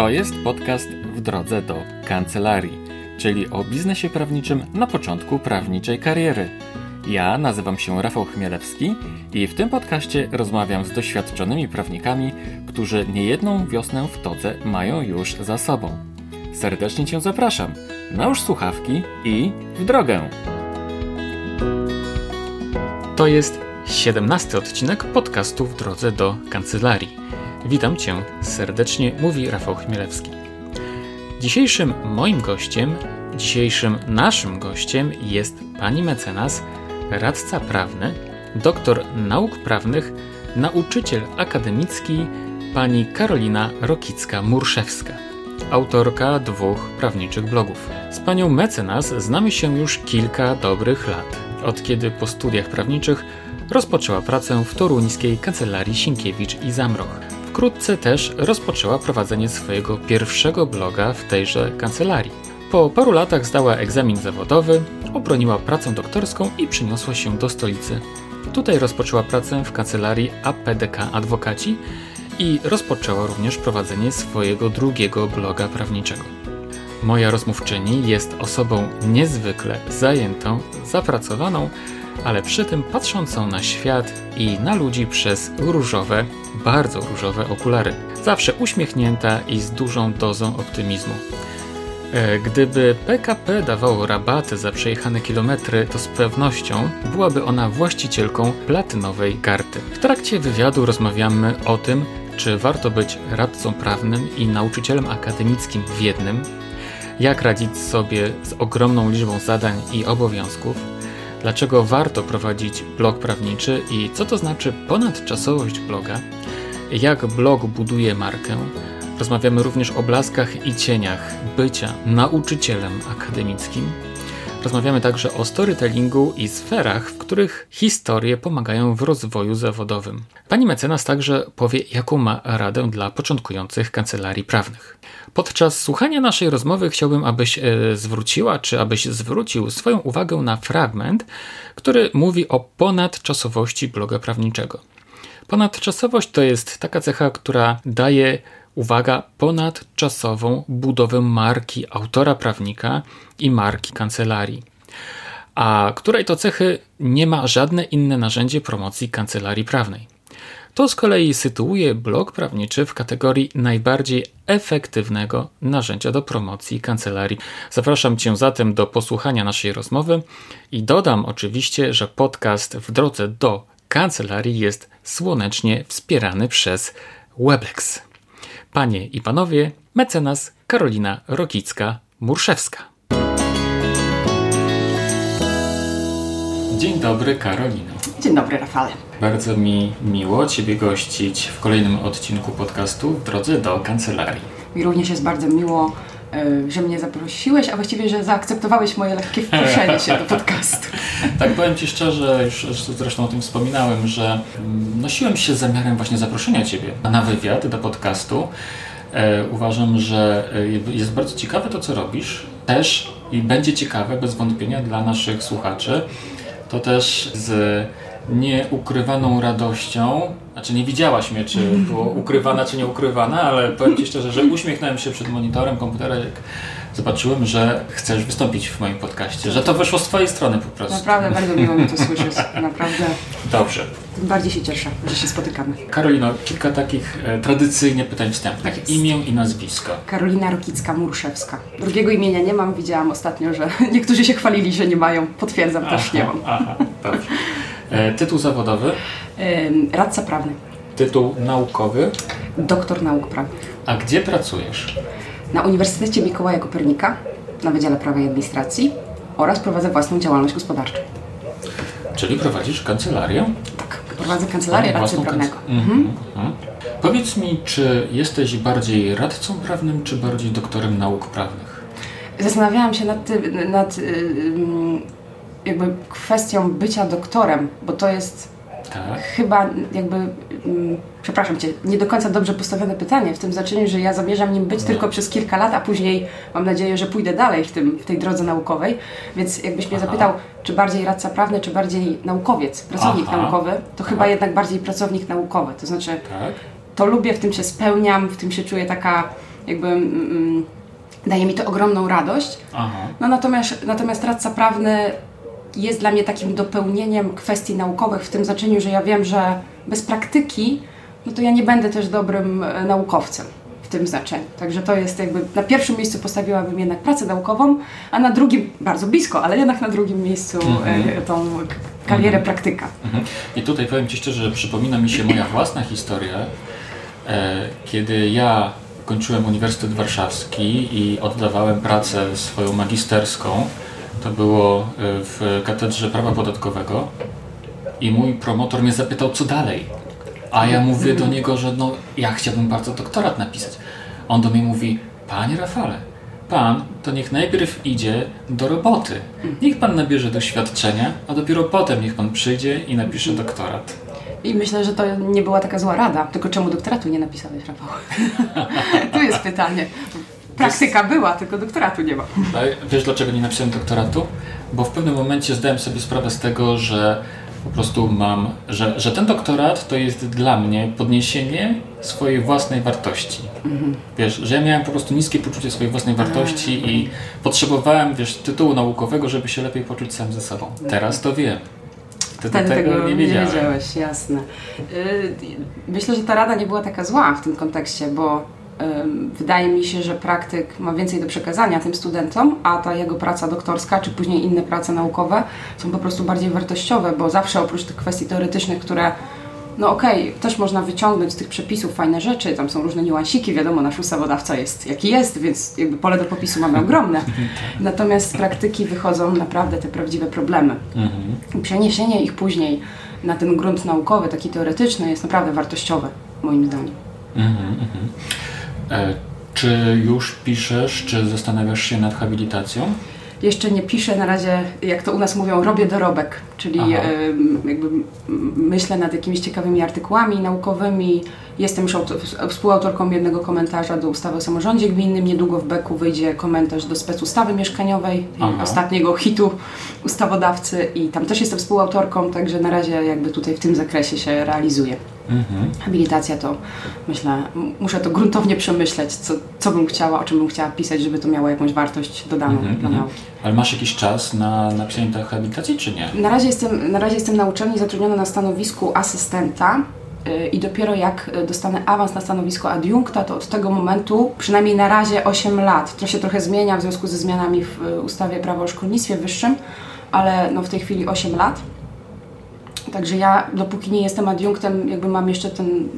To jest podcast w drodze do kancelarii, czyli o biznesie prawniczym na początku prawniczej kariery. Ja nazywam się Rafał Chmielewski i w tym podcaście rozmawiam z doświadczonymi prawnikami, którzy niejedną wiosnę w todze mają już za sobą. Serdecznie Cię zapraszam. Nałóż słuchawki i w drogę! To jest 17 odcinek podcastu w drodze do kancelarii. Witam Cię serdecznie, mówi Rafał Chmielewski. Dzisiejszym moim gościem, dzisiejszym naszym gościem jest pani mecenas, radca prawny, doktor nauk prawnych, nauczyciel akademicki, pani Karolina Rokicka-Murszewska, autorka dwóch prawniczych blogów. Z panią mecenas znamy się już kilka dobrych lat, od kiedy po studiach prawniczych rozpoczęła pracę w toruńskiej kancelarii Sienkiewicz i Zamroch. Wkrótce też rozpoczęła prowadzenie swojego pierwszego bloga w tejże kancelarii. Po paru latach zdała egzamin zawodowy, obroniła pracę doktorską i przyniosła się do stolicy. Tutaj rozpoczęła pracę w kancelarii APDK Adwokaci i rozpoczęła również prowadzenie swojego drugiego bloga prawniczego. Moja rozmówczyni jest osobą niezwykle zajętą, zapracowaną, ale przy tym patrzącą na świat i na ludzi przez różowe, bardzo różowe okulary. Zawsze uśmiechnięta i z dużą dozą optymizmu. E, gdyby PKP dawało rabaty za przejechane kilometry, to z pewnością byłaby ona właścicielką platynowej karty. W trakcie wywiadu rozmawiamy o tym, czy warto być radcą prawnym i nauczycielem akademickim w jednym, jak radzić sobie z ogromną liczbą zadań i obowiązków, dlaczego warto prowadzić blog prawniczy i co to znaczy ponadczasowość bloga, jak blog buduje markę. Rozmawiamy również o blaskach i cieniach bycia nauczycielem akademickim. Rozmawiamy także o storytellingu i sferach, w których historie pomagają w rozwoju zawodowym. Pani mecenas także powie, jaką ma radę dla początkujących kancelarii prawnych. Podczas słuchania naszej rozmowy chciałbym, abyś e, zwróciła, czy abyś zwrócił swoją uwagę na fragment, który mówi o ponadczasowości bloga prawniczego. Ponadczasowość to jest taka cecha, która daje uwaga, ponadczasową budowę marki autora prawnika i marki kancelarii, a której to cechy nie ma żadne inne narzędzie promocji kancelarii prawnej. To z kolei sytuuje blog prawniczy w kategorii najbardziej efektywnego narzędzia do promocji kancelarii. Zapraszam Cię zatem do posłuchania naszej rozmowy i dodam oczywiście, że podcast w drodze do kancelarii jest słonecznie wspierany przez Weblex. Panie i panowie, mecenas Karolina Rokicka-Murszewska. Dzień dobry, Karolino. Dzień dobry, Rafale. Bardzo mi miło Ciebie gościć w kolejnym odcinku podcastu w drodze do kancelarii. Mi również jest bardzo miło, że mnie zaprosiłeś, a właściwie, że zaakceptowałeś moje lekkie wproszenie się do podcastu. tak, powiem Ci szczerze, już zresztą o tym wspominałem, że mm, nosiłem się z zamiarem właśnie zaproszenia Ciebie na wywiad do podcastu. E, uważam, że e, jest bardzo ciekawe to, co robisz. Też i będzie ciekawe bez wątpienia dla naszych słuchaczy. To też z nieukrywaną radością, znaczy nie widziałaś mnie, czy było ukrywana, czy nieukrywana, ale powiem Ci szczerze, że uśmiechnąłem się przed monitorem komputera, jak zobaczyłem, że chcesz wystąpić w moim podcaście, że to wyszło z Twojej strony po prostu. Naprawdę bardzo miło mi to słyszeć, naprawdę. Dobrze. Tym bardziej się cieszę, że się spotykamy. Karolino, kilka takich e, tradycyjnie pytań wstępnych. Tak imię i nazwisko. Karolina Rokicka-Murszewska. Drugiego imienia nie mam, widziałam ostatnio, że niektórzy się chwalili, że nie mają. Potwierdzam, aha, też nie mam. Aha, dobrze. E, tytuł zawodowy? radca prawny. Tytuł naukowy? Doktor nauk prawnych. A gdzie pracujesz? Na Uniwersytecie Mikołaja Kopernika, na Wydziale Prawa i Administracji oraz prowadzę własną działalność gospodarczą. Czyli prowadzisz kancelarię? Tak, prowadzę kancelarię radcy prawnego. Mhm. Mhm. Powiedz mi, czy jesteś bardziej radcą prawnym, czy bardziej doktorem nauk prawnych? Zastanawiałam się nad, nad jakby kwestią bycia doktorem, bo to jest tak. chyba jakby, mm, przepraszam Cię, nie do końca dobrze postawione pytanie, w tym znaczeniu, że ja zamierzam nim być no. tylko przez kilka lat, a później mam nadzieję, że pójdę dalej w, tym, w tej drodze naukowej. Więc jakbyś mnie Aha. zapytał, czy bardziej radca prawny, czy bardziej naukowiec, pracownik Aha. naukowy, to chyba jednak bardziej pracownik naukowy. To znaczy, tak. to lubię, w tym się spełniam, w tym się czuję taka jakby mm, daje mi to ogromną radość. No natomiast, natomiast radca prawny jest dla mnie takim dopełnieniem kwestii naukowych w tym znaczeniu, że ja wiem, że bez praktyki, no to ja nie będę też dobrym e, naukowcem w tym znaczeniu. Także to jest jakby, na pierwszym miejscu postawiłabym jednak pracę naukową, a na drugim, bardzo blisko, ale jednak na drugim miejscu mhm. E, tą karierę mhm. praktyka. Mhm. I tutaj powiem Ci szczerze, że przypomina mi się moja własna historia, e, kiedy ja kończyłem Uniwersytet Warszawski i oddawałem pracę swoją magisterską to było e, w katedrze prawa podatkowego i mój promotor mnie zapytał, co dalej. A ja mówię do niego, że no, ja chciałbym bardzo doktorat napisać. On do mnie mówi, panie Rafale, pan to niech najpierw idzie do roboty. Niech pan nabierze doświadczenia, a dopiero potem niech pan przyjdzie i napisze doktorat. I myślę, że to nie była taka zła rada. Tylko czemu doktoratu nie napisałeś, Rafał? tu jest pytanie. Praktyka była, tylko doktoratu nie ma. wiesz dlaczego nie napisałem doktoratu? Bo w pewnym momencie zdałem sobie sprawę z tego, że po prostu mam, że, że ten doktorat to jest dla mnie podniesienie swojej własnej wartości. Mhm. Wiesz, że ja miałem po prostu niskie poczucie swojej własnej wartości i potrzebowałem, wiesz, tytułu naukowego, żeby się lepiej poczuć sam ze sobą. Teraz to wiem. Wtedy tego, tego nie, wiedziałem. nie wiedziałeś, jasne. Y, myślę, że ta rada nie była taka zła w tym kontekście, bo wydaje mi się, że praktyk ma więcej do przekazania tym studentom, a ta jego praca doktorska, czy później inne prace naukowe są po prostu bardziej wartościowe, bo zawsze oprócz tych kwestii teoretycznych, które no okej, okay, też można wyciągnąć z tych przepisów fajne rzeczy, tam są różne niuansiki, wiadomo, nasz ustawodawca jest jaki jest, więc jakby pole do popisu mamy ogromne. Natomiast z praktyki wychodzą naprawdę te prawdziwe problemy. Mhm. Przeniesienie ich później na ten grunt naukowy, taki teoretyczny, jest naprawdę wartościowe, moim zdaniem. Mhm, mhm. E, czy już piszesz, czy zastanawiasz się nad habilitacją? Jeszcze nie piszę, na razie, jak to u nas mówią, robię dorobek, czyli jakby myślę nad jakimiś ciekawymi artykułami naukowymi. Jestem już współautorką jednego komentarza do ustawy o samorządzie gminnym. Niedługo w Beku wyjdzie komentarz do specustawy mieszkaniowej, ostatniego hitu ustawodawcy i tam też jestem współautorką, także na razie jakby tutaj w tym zakresie się realizuję. Mhm. Habilitacja to myślę, muszę to gruntownie przemyśleć, co, co bym chciała, o czym bym chciała pisać, żeby to miało jakąś wartość dodaną mhm, dla mhm. nauki. Ale masz jakiś czas na napisanie tej habilitacji, czy nie? Na razie jestem, na, razie jestem na uczelni zatrudniona na stanowisku asystenta y, i dopiero jak dostanę awans na stanowisko adiunkta, to od tego momentu, przynajmniej na razie 8 lat, to się trochę zmienia w związku ze zmianami w y, ustawie prawo o szkolnictwie wyższym, ale no w tej chwili 8 lat. Także ja, dopóki nie jestem adiunktem, jakby mam jeszcze ten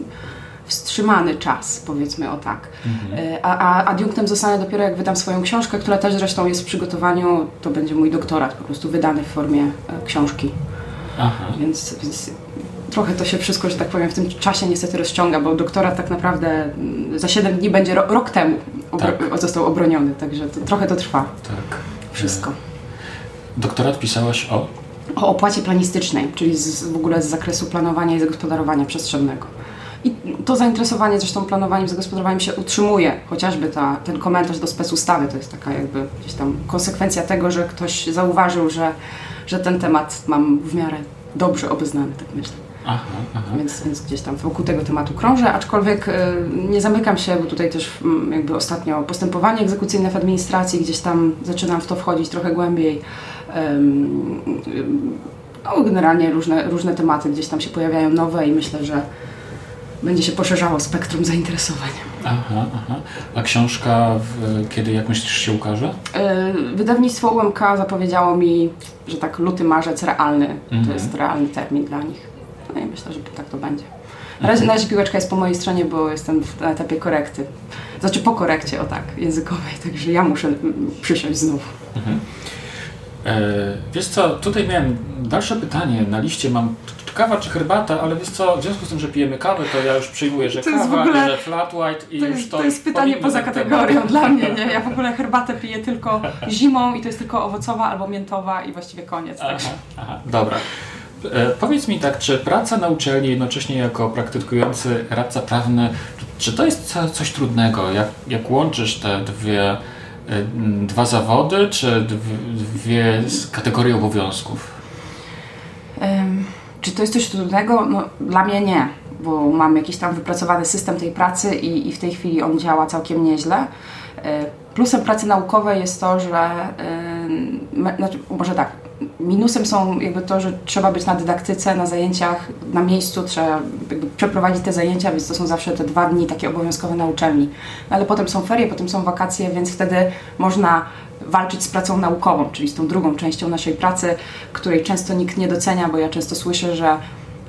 wstrzymany czas, powiedzmy o tak. Mhm. E, a, a adiunktem zostanę dopiero jak wydam swoją książkę, która też zresztą jest w przygotowaniu, to będzie mój doktorat po prostu wydany w formie e, książki. Aha. Więc, więc trochę to się wszystko, że tak powiem, w tym czasie niestety rozciąga, bo doktorat tak naprawdę mm, za 7 dni będzie ro, rok temu obro tak. został obroniony, także to, trochę to trwa. Tak. Wszystko. E, doktorat pisałaś o? O opłacie planistycznej, czyli z, w ogóle z zakresu planowania i zagospodarowania przestrzennego. I to zainteresowanie zresztą planowaniem, zagospodarowaniem się utrzymuje, chociażby ta, ten komentarz do specustawy, to jest taka jakby gdzieś tam konsekwencja tego, że ktoś zauważył, że, że ten temat mam w miarę dobrze obeznany, tak myślę. Aha, aha. Więc, więc gdzieś tam wokół tego tematu krążę, aczkolwiek y, nie zamykam się, bo tutaj też y, jakby ostatnio postępowanie egzekucyjne w administracji, gdzieś tam zaczynam w to wchodzić trochę głębiej. No, generalnie różne, różne tematy gdzieś tam się pojawiają nowe i myślę, że będzie się poszerzało spektrum zainteresowań. Aha, aha. A książka w, kiedy, jak myślisz, się ukaże? Yy, wydawnictwo UMK zapowiedziało mi, że tak luty, marzec realny. Mhm. To jest realny termin dla nich. No i myślę, że tak to będzie. Na razie, na razie piłeczka jest po mojej stronie, bo jestem w, na etapie korekty. Znaczy po korekcie, o tak, językowej, także ja muszę przysiąść znowu. Mhm. E, wiesz co, tutaj miałem dalsze pytanie. Na liście mam kawa czy herbata, ale wiesz co, w związku z tym, że pijemy kawę, to ja już przyjmuję, że to kawa, ogóle, że flat white i to już to... To jest pytanie poza kategorią dla mnie, nie? Ja w ogóle herbatę piję tylko zimą i to jest tylko owocowa albo miętowa i właściwie koniec. Aha, aha, dobra. E, powiedz mi tak, czy praca na uczelni jednocześnie jako praktykujący radca prawny, czy to jest coś trudnego? Jak, jak łączysz te dwie, dwa zawody, czy dwie kategorie obowiązków? Czy to jest coś trudnego? No, dla mnie nie. bo mam jakiś tam wypracowany system tej pracy i, i w tej chwili on działa całkiem nieźle. Plusem pracy naukowej jest to, że yy, znaczy, może tak, minusem są jakby to, że trzeba być na dydaktyce, na zajęciach, na miejscu, trzeba przeprowadzić te zajęcia, więc to są zawsze te dwa dni takie obowiązkowe na uczelni. No, ale potem są ferie, potem są wakacje, więc wtedy można walczyć z pracą naukową, czyli z tą drugą częścią naszej pracy, której często nikt nie docenia, bo ja często słyszę, że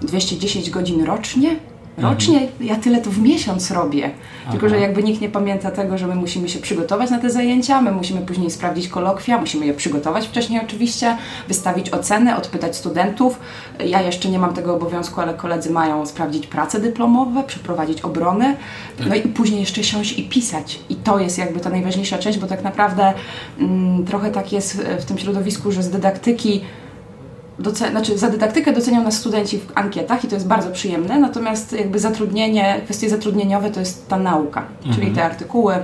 210 godzin rocznie rocznie, mhm. ja tyle to w miesiąc robię. Aha. Tylko, że jakby nikt nie pamięta tego, że my musimy się przygotować na te zajęcia, my musimy później sprawdzić kolokwia, musimy je przygotować wcześniej oczywiście, wystawić oceny, odpytać studentów. Ja jeszcze nie mam tego obowiązku, ale koledzy mają sprawdzić prace dyplomowe, przeprowadzić obrony, no i później jeszcze siąść i pisać. I to jest jakby ta najważniejsza część, bo tak naprawdę mm, trochę tak jest w tym środowisku, że z dydaktyki doce- znaczy za dydaktykę docenią nas studenci w ankietach i to jest bardzo przyjemne, natomiast jakby zatrudnienie, kwestie zatrudnieniowe to jest ta nauka, mhm. czyli te artykuły,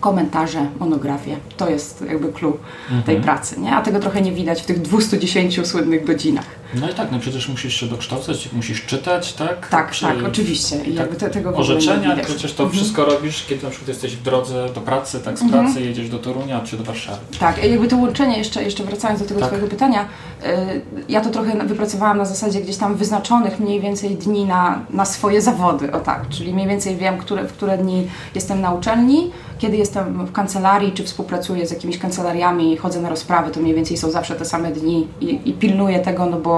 komentarze, monografie. To jest jakby clue mhm. tej pracy, nie? A tego trochę nie widać w tych 210 słynnych godzinach. No i tak, no przecież musisz się dokształcać, musisz czytać, tak? Tak, Czy, tak, oczywiście. I jakby te, tego Orzeczenia, przecież to mhm. wszystko robisz, kiedy na przykład jesteś w drodze do pracy, tak z mhm. pracy jedziesz do Torunia czy do Warszawy. Tak, jakby to łączenie, jeszcze, jeszcze wracając do tego tak. Twojego pytania, y, ja to trochę wypracowałam na zasadzie gdzieś tam wyznaczonych mniej więcej dni na, na swoje zawody, o tak, czyli mniej więcej wiem, które, w które dni jestem na uczelni, kiedy jestem w kancelarii, czy współpracuję z jakimiś kancelariami, chodzę na rozprawy, to mniej więcej są zawsze te same dni i, i pilnuję tego, no bo,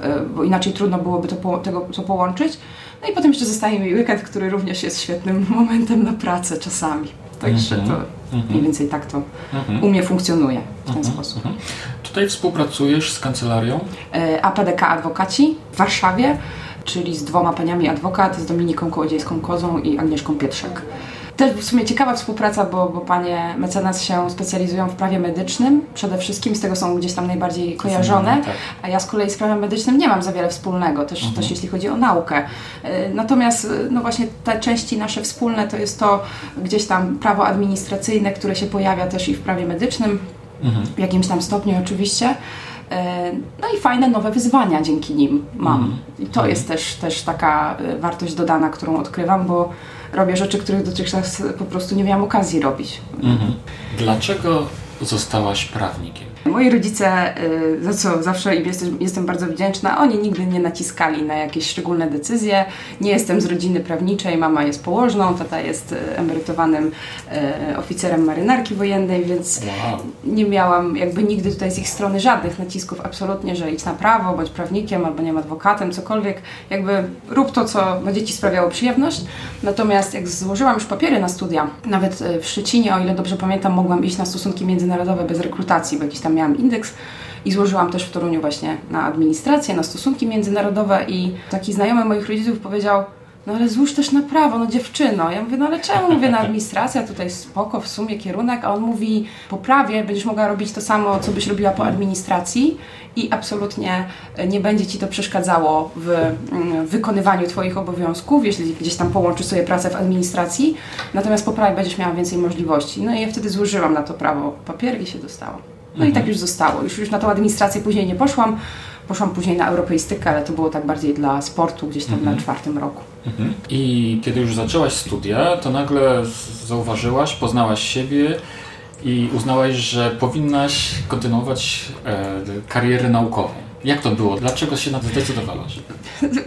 e, bo inaczej trudno byłoby to, tego, to połączyć. No i potem jeszcze zostaje mi weekend, który również jest świetnym momentem na pracę czasami. Także -hmm. to -hmm. mniej więcej tak to -hmm. u mnie funkcjonuje w ten mhm. sposób. Mhm. Tutaj współpracujesz z kancelarią? E, APDK Adwokaci w Warszawie, czyli z dwoma paniami adwokat, z Dominiką Kołodziejską-Kozą i Agnieszką Pietrzek. Też w sumie ciekawa współpraca, bo, bo panie mecenas się specjalizują w prawie medycznym przede wszystkim, z tego są gdzieś tam najbardziej kojarzone, tak. a ja z kolei z prawem medycznym nie mam za wiele wspólnego, też, mhm. też jeśli chodzi o naukę. E, natomiast no właśnie te części nasze wspólne to jest to gdzieś tam prawo administracyjne, które się pojawia też i w prawie medycznym, mhm. w jakimś tam stopniu oczywiście. E, no i fajne nowe wyzwania dzięki nim mam. Mhm. I to jest też, też taka e, wartość dodana, którą odkrywam, bo robię rzeczy, których dotychczas po prostu nie miałam okazji robić. Mhm. Dlaczego zostałaś prawnikiem? Moi rodzice, y, za co zawsze im jestem, jestem bardzo wdzięczna, oni nigdy nie naciskali na jakieś szczególne decyzje. Nie jestem z rodziny prawniczej, mama jest położną, tata jest y, emerytowanym y, oficerem marynarki wojennej, więc wow. nie miałam jakby nigdy tutaj z ich strony żadnych nacisków, absolutnie, że idź na prawo, bądź prawnikiem albo nie adwokatem, cokolwiek. Jakby rób to, co będzie Ci sprawiało przyjemność. Natomiast jak złożyłam już papiery na studia, nawet w Szczecinie, o ile dobrze pamiętam, mogłam iść na stosunki międzynarodowe bez rekrutacji, bo jakiś tam miałam indeks i złożyłam też w Toruniu właśnie na administrację, na stosunki międzynarodowe i taki znajomy moich rodziców powiedział, no ale złóż też na prawo, no dziewczyno. Ja mówię, no ale czemu mówię na administracja, tutaj spoko, w sumie kierunek, a on mówi, po prawie będziesz mogła robić to samo, co byś robiła po administracji i absolutnie nie będzie Ci to przeszkadzało w mm, wykonywaniu Twoich obowiązków, jeśli gdzieś tam połączysz sobie pracę w administracji, natomiast po prawie będziesz miała więcej możliwości. No i ja wtedy złożyłam na to prawo papier i się dostało. No i tak już zostało. Już, już na tą administrację później nie poszłam. Poszłam później na europeistykę, ale to było tak bardziej dla sportu, gdzieś tam mhm. na czwartym roku. Mhm. I kiedy już zaczęłaś studia, to nagle zauważyłaś, poznałaś siebie i uznałaś, że powinnaś kontynuować e, karierę naukową. Jak to było? Dlaczego się na to zdecydowałaś?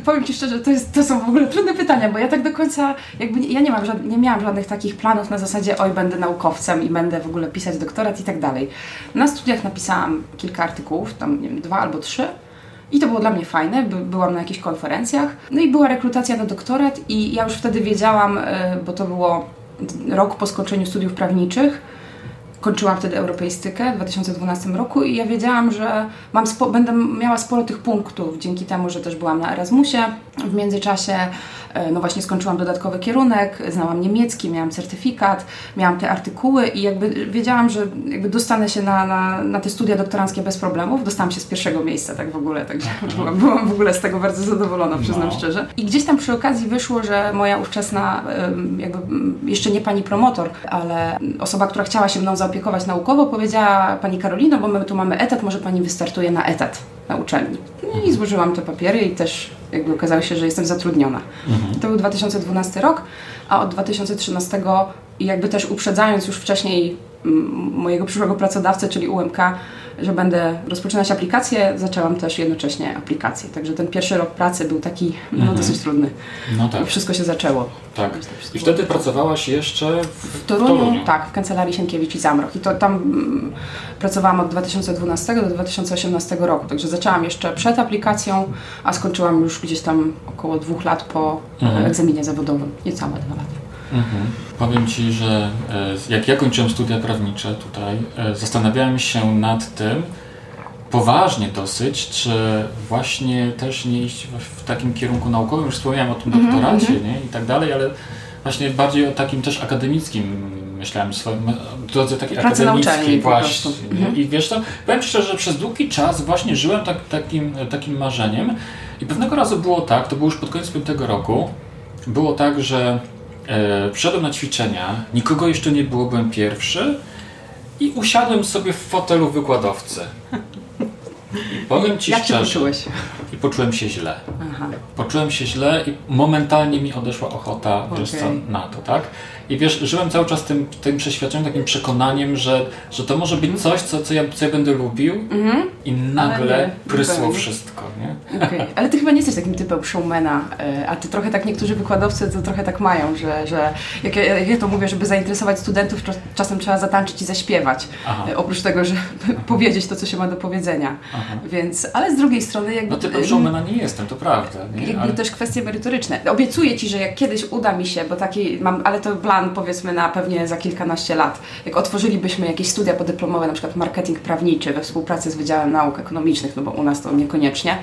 Powiem Ci szczerze, to, jest, to są w ogóle trudne pytania, bo ja tak do końca, jakby ja nie, mam nie miałam żadnych takich planów na zasadzie oj, będę naukowcem i będę w ogóle pisać doktorat i tak dalej. Na studiach napisałam kilka artykułów, tam nie wiem, dwa albo trzy. I to było dla mnie fajne, by, byłam na jakichś konferencjach. No i była rekrutacja na doktorat i ja już wtedy wiedziałam, e, bo to było rok po skończeniu studiów prawniczych, kończyłam wtedy europeistykę w 2012 roku i ja wiedziałam, że mam będę miała sporo tych punktów dzięki temu, że też byłam na Erasmusie. W międzyczasie E, no właśnie skończyłam dodatkowy kierunek, znałam niemiecki, miałam certyfikat, miałam te artykuły i jakby wiedziałam, że jakby dostanę się na, na, na te studia doktoranckie bez problemów. Dostałam się z pierwszego miejsca tak w ogóle, także byłam, byłam w ogóle z tego bardzo zadowolona, przyznam no. szczerze. I gdzieś tam przy okazji wyszło, że moja ówczesna, jakby jeszcze nie pani promotor, ale osoba, która chciała się mną zaopiekować naukowo, powiedziała pani Karolino, bo my tu mamy etat, może pani wystartuje na etat na uczelni. No i złożyłam te papiery i też jakby okazało się, że jestem zatrudniona. Mhm. To był 2012 rok, a od 2013 jakby też uprzedzając już wcześniej mojego przyszłego pracodawcę, czyli UMK, że będę rozpoczynać aplikację, zaczęłam też jednocześnie aplikację. Także ten pierwszy rok pracy był taki no, mhm. dosyć trudny. No tak. I wszystko się zaczęło. Tak. I wtedy pracowałaś jeszcze w, w Toruniu, Toruniu? Tak, w kancelarii Sienkiewicz i Zamroch. I to tam mm, pracowałam od 2012 do 2018 roku. Także zaczęłam jeszcze przed aplikacją, a skończyłam już gdzieś tam około dwóch lat po mhm. egzaminie zawodowym. Niecałe dwa lata. Mhm. Powiem Ci, że e, jak ja kończyłem studia prawnicze tutaj, e, zastanawiałem się nad tym, poważnie dosyć, czy właśnie też nie iść w takim kierunku naukowym, już wspomniałem o tym mhm, doktoracie mm -hmm. nie? i tak dalej, ale właśnie bardziej o takim też akademickim myślałem swoim drodze takiej Pracy akademickiej właśnie. Mhm. I wiesz to, powiem szczerze, że przez długi czas właśnie żyłem tak, takim, takim marzeniem i pewnego razu było tak, to było już pod koniec piątego roku, było tak, że E, wszedłem na ćwiczenia, nikogo jeszcze nie było, byłem pierwszy i usiadłem sobie w fotelu wykładowcy. I powiem Ci Jak szczerze, poczułeś? I poczułem się źle. Aha. Poczułem się źle i momentalnie mi odeszła ochota okay. wiesz co, na to, tak? I wiesz, żyłem cały czas tym, tym przeświadczeniem, takim przekonaniem, że, że to może być coś, co, co, ja, co ja będę lubił mm-hmm. i nagle prysło wszystko, nie? Okay. Ale ty chyba nie jesteś takim typem showmana, e, a ty trochę tak, niektórzy wykładowcy to trochę tak mają, że, że jak, ja, jak ja to mówię, żeby zainteresować studentów, czasem trzeba zatańczyć i zaśpiewać. Aha. E, oprócz tego, że powiedzieć to, co się ma do powiedzenia. Aha. Więc, ale z drugiej strony jakby... No typem showmana nie jestem, to prawda. Nie? Jakby ale... też kwestie merytoryczne. Obiecuję Ci, że jak kiedyś uda mi się, bo taki mam, ale to plan plan powiedzmy na pewnie za kilkanaście lat. Jak otworzylibyśmy jakieś studia podyplomowe, na przykład marketing prawniczy we współpracy z Wydziałem Nauk Ekonomicznych, no bo u nas to niekoniecznie,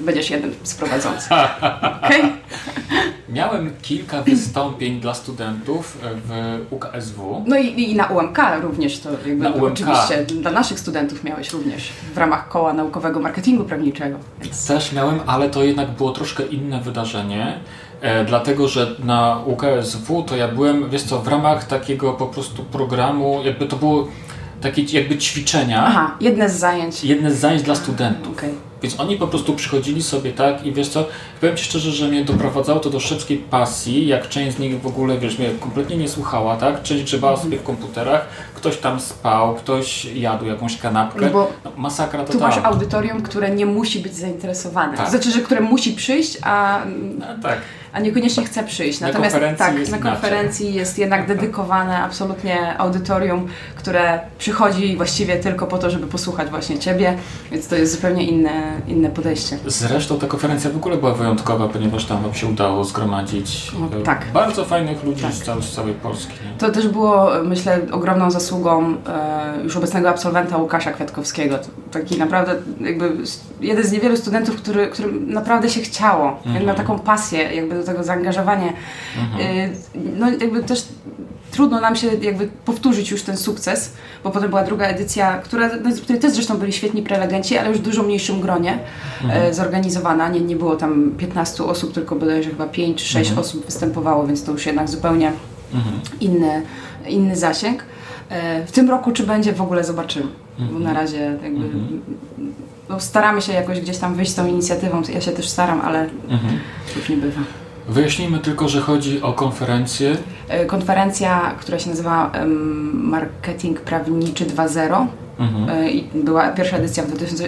będziesz jeden z prowadzących. Okay? Miałem kilka wystąpień dla studentów w UKSW. No i, i na UMK również to jakby na UMK. oczywiście dla naszych studentów miałeś również w ramach koła naukowego marketingu prawniczego. Więc... Też miałem, ale to jednak było troszkę inne wydarzenie. E, dlatego, że na UKSW to ja byłem, wiesz co, w ramach takiego po prostu programu, jakby to było takie jakby ćwiczenia. Aha, jedne z zajęć. Jedne z zajęć dla studentów. Okay. Więc oni po prostu przychodzili sobie tak i wiesz co, powiem Ci szczerze, że mnie doprowadzało to do szewskiej pasji, jak część z nich w ogóle, wiesz, mnie kompletnie nie słuchała, tak? Część grzebała sobie w komputerach, ktoś tam spał, ktoś jadł jakąś kanapkę. No no, masakra to Tu masz audytorium, które nie musi być zainteresowane. Tak. To znaczy, że które musi przyjść, a... No, tak a niekoniecznie chce przyjść. Na Natomiast tak, na konferencji inaczej. jest jednak dedykowane absolutnie audytorium, które przychodzi właściwie tylko po to, żeby posłuchać właśnie Ciebie, więc to jest zupełnie inne, inne podejście. Zresztą ta konferencja w ogóle była wyjątkowa, ponieważ tam Wam się udało zgromadzić no, tak. bardzo fajnych ludzi tak. z, całej, z całej Polski. Nie? To też było, myślę, ogromną zasługą e, już obecnego absolwenta Łukasza Kwiatkowskiego. Taki naprawdę jakby jeden z niewielu studentów, który, którym naprawdę się chciało. Mhm. Miał taką pasję jakby do tego zaangażowanie. Mhm. Y, no jakby też trudno nam się jakby powtórzyć już ten sukces, bo potem była druga edycja, która, no, z której też zresztą byli świetni prelegenci, ale już w dużo mniejszym gronie mhm. E, zorganizowana. Nie, nie było tam 15 osób, tylko bodajże chyba 5 czy 6 mhm. osób występowało, więc to już jednak zupełnie mhm. inny, inny zasięg. E, w tym roku czy będzie w ogóle zobaczymy, bo na mhm. razie jakby mhm. no, staramy się jakoś gdzieś tam wyjść z tą inicjatywą, ja się też staram, ale mhm. już nie bywa. Wyjaśnijmy tylko, że chodzi o konferencję. E, konferencja, która się nazywa Marketing Prawniczy 2.0. Mhm. E, była pierwsza edycja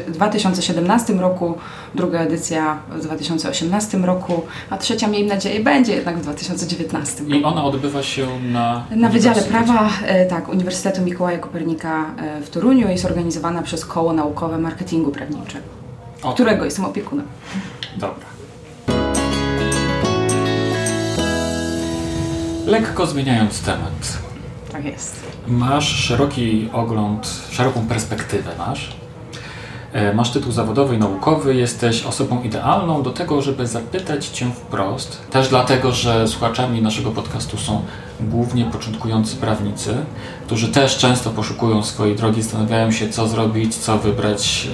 w 2017 roku, druga edycja w 2018 roku, a trzecia, miejmy nadzieję, będzie jednak w 2019 roku. I ona odbywa się na. Na Wydziale Prawa, e, tak, Uniwersytetu Mikołaja Kopernika w Toruniu. Jest organizowana przez Koło Naukowe Marketingu Prawniczego, okay. którego jestem opiekunem. Dobra. Lekko zmieniając temat. Tak jest. Masz szeroki ogląd, szeroką perspektywę masz. E, masz tytuł zawodowy i naukowy, jesteś osobą idealną do tego, żeby zapytać Cię wprost. Też dlatego, że słuchaczami naszego podcastu są głównie początkujący prawnicy, którzy też często poszukują swojej drogi, zastanawiają się, co zrobić, co wybrać.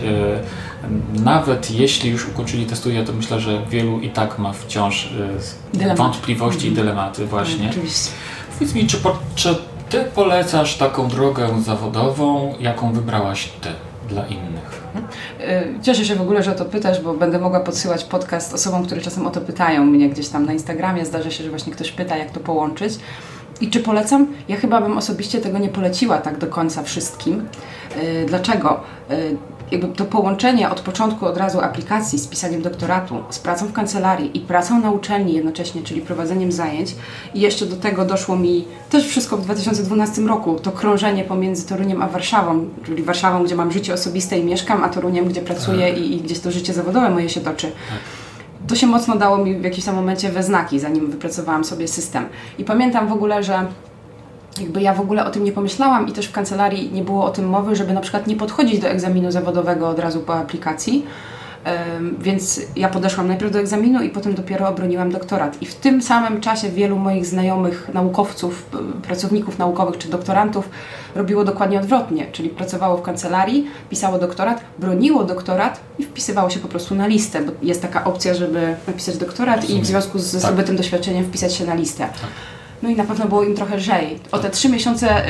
E, nawet jeśli już ukończyli te studia, to myślę, że wielu i tak ma wciąż e, wątpliwości i mhm. dylematy właśnie. Oczywiście. Powiedz mi, czy, czy Ty polecasz taką drogę zawodową, jaką wybrałaś Ty dla innych? Y, cieszę się w ogóle, że o to pytasz, bo będę mogła podsyłać podcast osobom, które czasem o to pytają mnie gdzieś tam na Instagramie. Zdarza się, że właśnie ktoś pyta, jak to połączyć. I czy polecam? Ja chyba bym osobiście tego nie poleciła tak do końca wszystkim. Y, dlaczego? Jakby to połączenie od początku od razu aplikacji z pisaniem doktoratu, z pracą w kancelarii i pracą na uczelni jednocześnie, czyli prowadzeniem zajęć i jeszcze do tego doszło mi też wszystko w 2012 roku, to krążenie pomiędzy Toruniem a Warszawą, czyli Warszawą, gdzie mam życie osobiste i mieszkam, a Toruniem, gdzie pracuję tak. i, i gdzieś to życie zawodowe moje się toczy. To się mocno dało mi w jakimś tam momencie we znaki, zanim wypracowałam sobie system. I pamiętam w ogóle, że jakby ja w ogóle o tym nie pomyślałam i też w kancelarii nie było o tym mowy, żeby na przykład nie podchodzić do egzaminu zawodowego od razu po aplikacji. Więc ja podeszłam najpierw do egzaminu i potem dopiero obroniłam doktorat. I w tym samym czasie wielu moich znajomych naukowców, pracowników naukowych czy doktorantów robiło dokładnie odwrotnie, czyli pracowało w kancelarii, pisało doktorat, broniło doktorat i wpisywało się po prostu na listę, bo jest taka opcja, żeby napisać doktorat i w związku z tak. zdobytym doświadczeniem wpisać się na listę. Tak. No i na pewno było im trochę lżej. O te trzy miesiące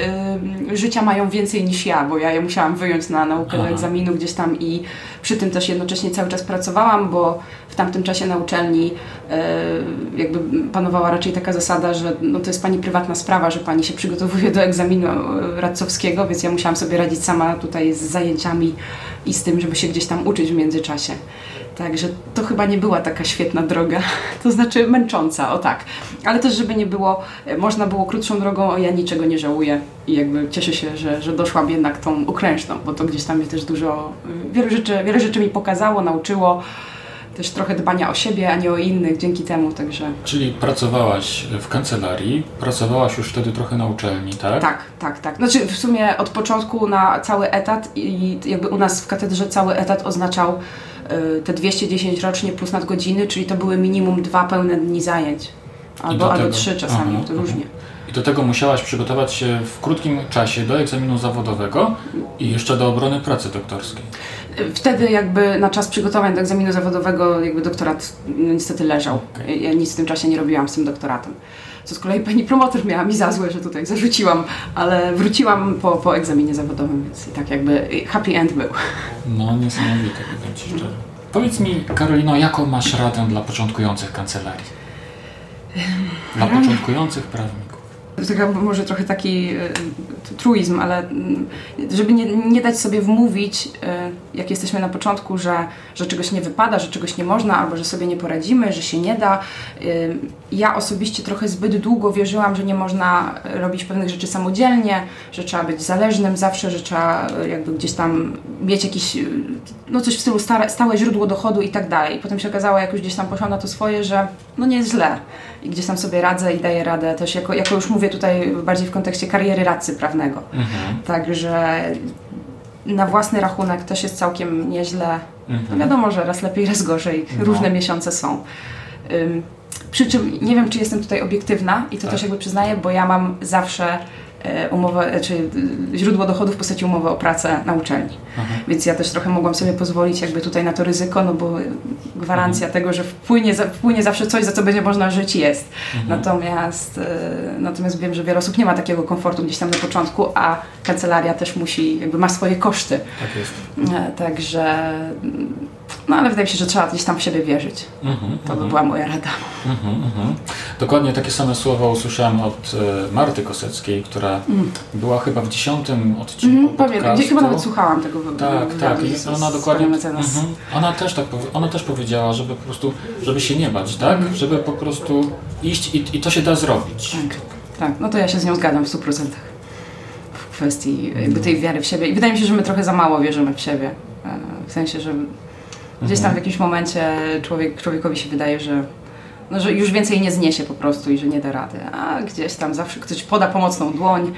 y, życia mają więcej niż ja, bo ja je musiałam wyjąć na naukę Aha. do egzaminu gdzieś tam i przy tym też jednocześnie cały czas pracowałam, bo w tamtym czasie na uczelni y, jakby panowała raczej taka zasada, że no to jest pani prywatna sprawa, że pani się przygotowuje do egzaminu y, radcowskiego, więc ja musiałam sobie radzić sama tutaj z zajęciami i z tym, żeby się gdzieś tam uczyć w międzyczasie. Także to chyba nie była taka świetna droga, to znaczy męcząca, o tak. Ale też, żeby nie było, e, można było krótszą drogą, ja niczego nie żałuję i jakby cieszę się, że, że doszłam jednak tą ukrężną, bo to gdzieś tam mi też dużo, e, wiele rzeczy, wiele rzeczy mi pokazało, nauczyło też trochę dbania o siebie, a nie o innych dzięki temu, także... Czyli pracowałaś w kancelarii, pracowałaś już wtedy trochę na uczelni, tak? Tak, tak, tak. Znaczy w sumie od początku na cały etat i jakby u nas w katedrze cały etat oznaczał te 210 rocznie plus nadgodziny, czyli to były minimum dwa pełne dni zajęć. Albo, albo trzy czasami, aha, to różnie. I do tego musiałaś przygotować się w krótkim czasie do egzaminu zawodowego i jeszcze do obrony pracy doktorskiej. Wtedy jakby na czas przygotowań do egzaminu zawodowego jakby doktorat no, niestety leżał. Okay. Ja nic w tym czasie nie robiłam z tym doktoratem. Co z kolei pani promotor miała mi za złe, że tutaj zarzuciłam, ale wróciłam po, po egzaminie zawodowym, więc i tak jakby happy end był. No niesamowite, powiem Ci szczerze. Powiedz mi, Karolino, jaką masz radę dla początkujących kancelarii? Dla początkujących prawników taka może trochę taki e, truizm, ale mm, żeby nie, nie dać sobie wmówić, e, jak jesteśmy na początku, że, że czegoś nie wypada, że czegoś nie można, albo że sobie nie poradzimy, że się nie da. E, ja osobiście trochę zbyt długo wierzyłam, że nie można robić pewnych rzeczy samodzielnie, że trzeba być zależnym zawsze, że trzeba jakby gdzieś tam mieć jakieś, no coś w stylu stare, stałe źródło dochodu i tak dalej. Potem się okazało, jak już gdzieś tam poszłam na to swoje, że no nie jest źle i gdzieś tam sobie radzę i daję radę też, jako, jako już mówię tutaj bardziej w kontekście kariery radcy prawnego. Mhm. Także na własny rachunek też jest całkiem nieźle. Mhm. No wiadomo, że raz lepiej, raz gorzej. No. Różne miesiące są. Um, przy czym nie wiem, czy jestem tutaj obiektywna i to tak. też jakby przyznaję, bo ja mam zawsze umowę, czy e, źródło dochodu w postaci umowy o pracę na uczelni. Aha. Więc ja też trochę mogłam sobie pozwolić jakby tutaj na to ryzyko, no bo gwarancja mhm. tego, że wpłynie, wpłynie zawsze coś, za co będzie można żyć jest. Mhm. Natomiast, e, natomiast wiem, że wiele osób nie ma takiego komfortu gdzieś tam na początku, a kancelaria też musi, jakby ma swoje koszty. Tak jest. Także no ale wydaje mi się, że trzeba gdzieś tam w siebie wierzyć. Mm -hmm, to by -hmm. była moja rada. Mm -hmm, Dokładnie takie same słowa usłyszałem od e, Marty Koseckiej, która mm. była chyba w dziesiątym odcinku mm, Pamiętam, gdzie chyba nawet słuchałam tego Tak, tak. I ona dokładnie, mhm. ona, też tak, ona też powiedziała, żeby po prostu, żeby się nie bać, tak? Mhm. Żeby po prostu iść i, i to się da zrobić. Tak, tak. No to ja się z nią zgadzam w 100% w kwestii tej wiary w siebie. I wydaje mi się, że my trochę za mało wierzymy w siebie. E, w sensie, że Gdzieś tam w jakimś momencie człowiek, człowiekowi się wydaje, że no, że już więcej nie zniesie po prostu i że nie da rady. A gdzieś tam zawsze ktoś poda pomocną dłoń,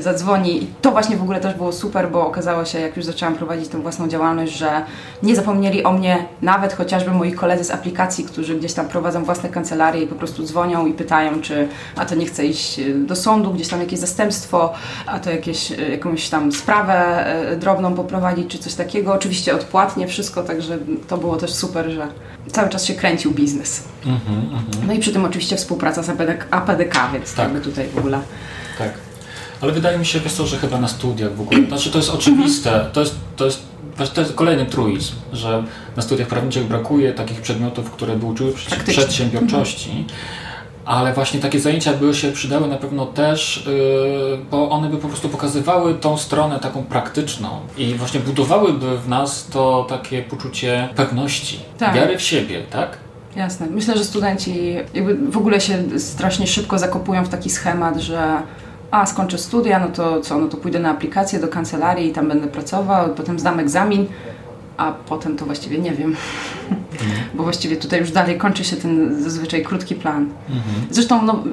zadzwoni i to właśnie w ogóle też było super, bo okazało się, jak już zaczęłam prowadzić tę własną działalność, że nie zapomnieli o mnie nawet chociażby moi koledzy z aplikacji, którzy gdzieś tam prowadzą własne kancelarie i po prostu dzwonią i pytają, czy a to nie chce iść do sądu, gdzieś tam jakieś zastępstwo, a to jakieś, jakąś tam sprawę e, drobną poprowadzić, czy coś takiego. Oczywiście odpłatnie wszystko, także to było też super, że cały czas się kręcił biznes. Mm -hmm. No i przy tym oczywiście współpraca z APDK, więc tak. jakby tutaj w ogóle. Tak. Ale wydaje mi się, wiesz co, że chyba na studiach w ogóle, znaczy to jest oczywiste, to jest, to jest, to jest kolejny truizm, że na studiach prawniczych brakuje takich przedmiotów, które by uczyły przedsiębiorczości, ale właśnie takie zajęcia by się przydały na pewno też, yy, bo one by po prostu pokazywały tą stronę taką praktyczną i właśnie budowałyby w nas to takie poczucie pewności, tak. wiary w siebie, tak? Jasne. Myślę, że studenci w ogóle się strasznie szybko zakopują w taki schemat, że a skończę studia, no to co, no to pójdę na aplikację do kancelarii i tam będę pracował, potem zdam egzamin, a potem to właściwie nie wiem. Mhm. Bo właściwie tutaj już dalej kończy się ten zazwyczaj krótki plan. Mhm. Zresztą no,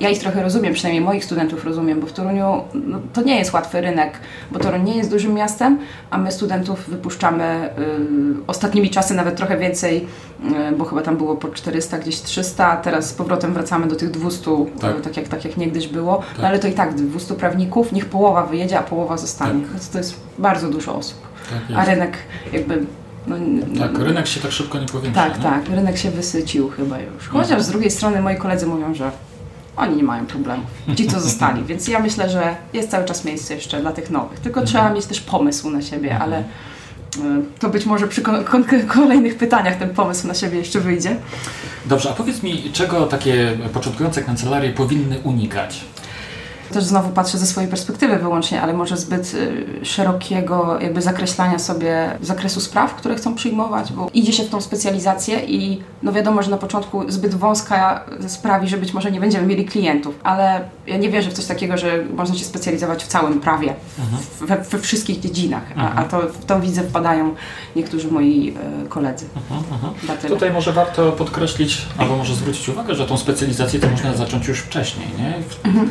ja ich trochę rozumiem, przynajmniej moich studentów rozumiem, bo w Toruniu no, to nie jest łatwy rynek, bo Toruń nie jest dużym miastem, a my studentów wypuszczamy y, ostatnimi czasy nawet trochę więcej, y, bo chyba tam było po 400, gdzieś 300, teraz z powrotem wracamy do tych 200, tak, y, tak, jak, tak jak niegdyś było, tak. no, ale to i tak 200 prawników, niech połowa wyjedzie, a połowa zostanie. Tak. To jest bardzo dużo osób. Tak a rynek jakby no, tak, rynek się tak szybko nie powiększa. Tak, nie? tak, rynek się wysycił chyba już. Chociaż z drugiej strony moi koledzy mówią, że oni nie mają problemów. Ci, co zostali. Więc ja myślę, że jest cały czas miejsce jeszcze dla tych nowych. Tylko mhm. trzeba mieć też pomysł na siebie, mhm. ale e, to być może przy kolejnych pytaniach ten pomysł na siebie jeszcze wyjdzie. Dobrze, a powiedz mi, czego takie początkujące kancelarie powinny unikać? Też znowu patrzę ze swojej perspektywy wyłącznie, ale może zbyt y, szerokiego jakby zakreślania sobie zakresu spraw, które chcą przyjmować, bo idzie się w tą specjalizację i no wiadomo, że na początku zbyt wąska sprawi, że być może nie będziemy mieli klientów, ale ja nie wierzę w coś takiego, że można się specjalizować w całym prawie, mhm. we, we, wszystkich dziedzinach, a, a, mhm. to, w to widzę wpadają niektórzy moi y, koledzy. Mhm, mhm. Tutaj może warto podkreślić, albo może zwrócić uwagę, że tą specjalizację to można zacząć już wcześniej, nie? Mhm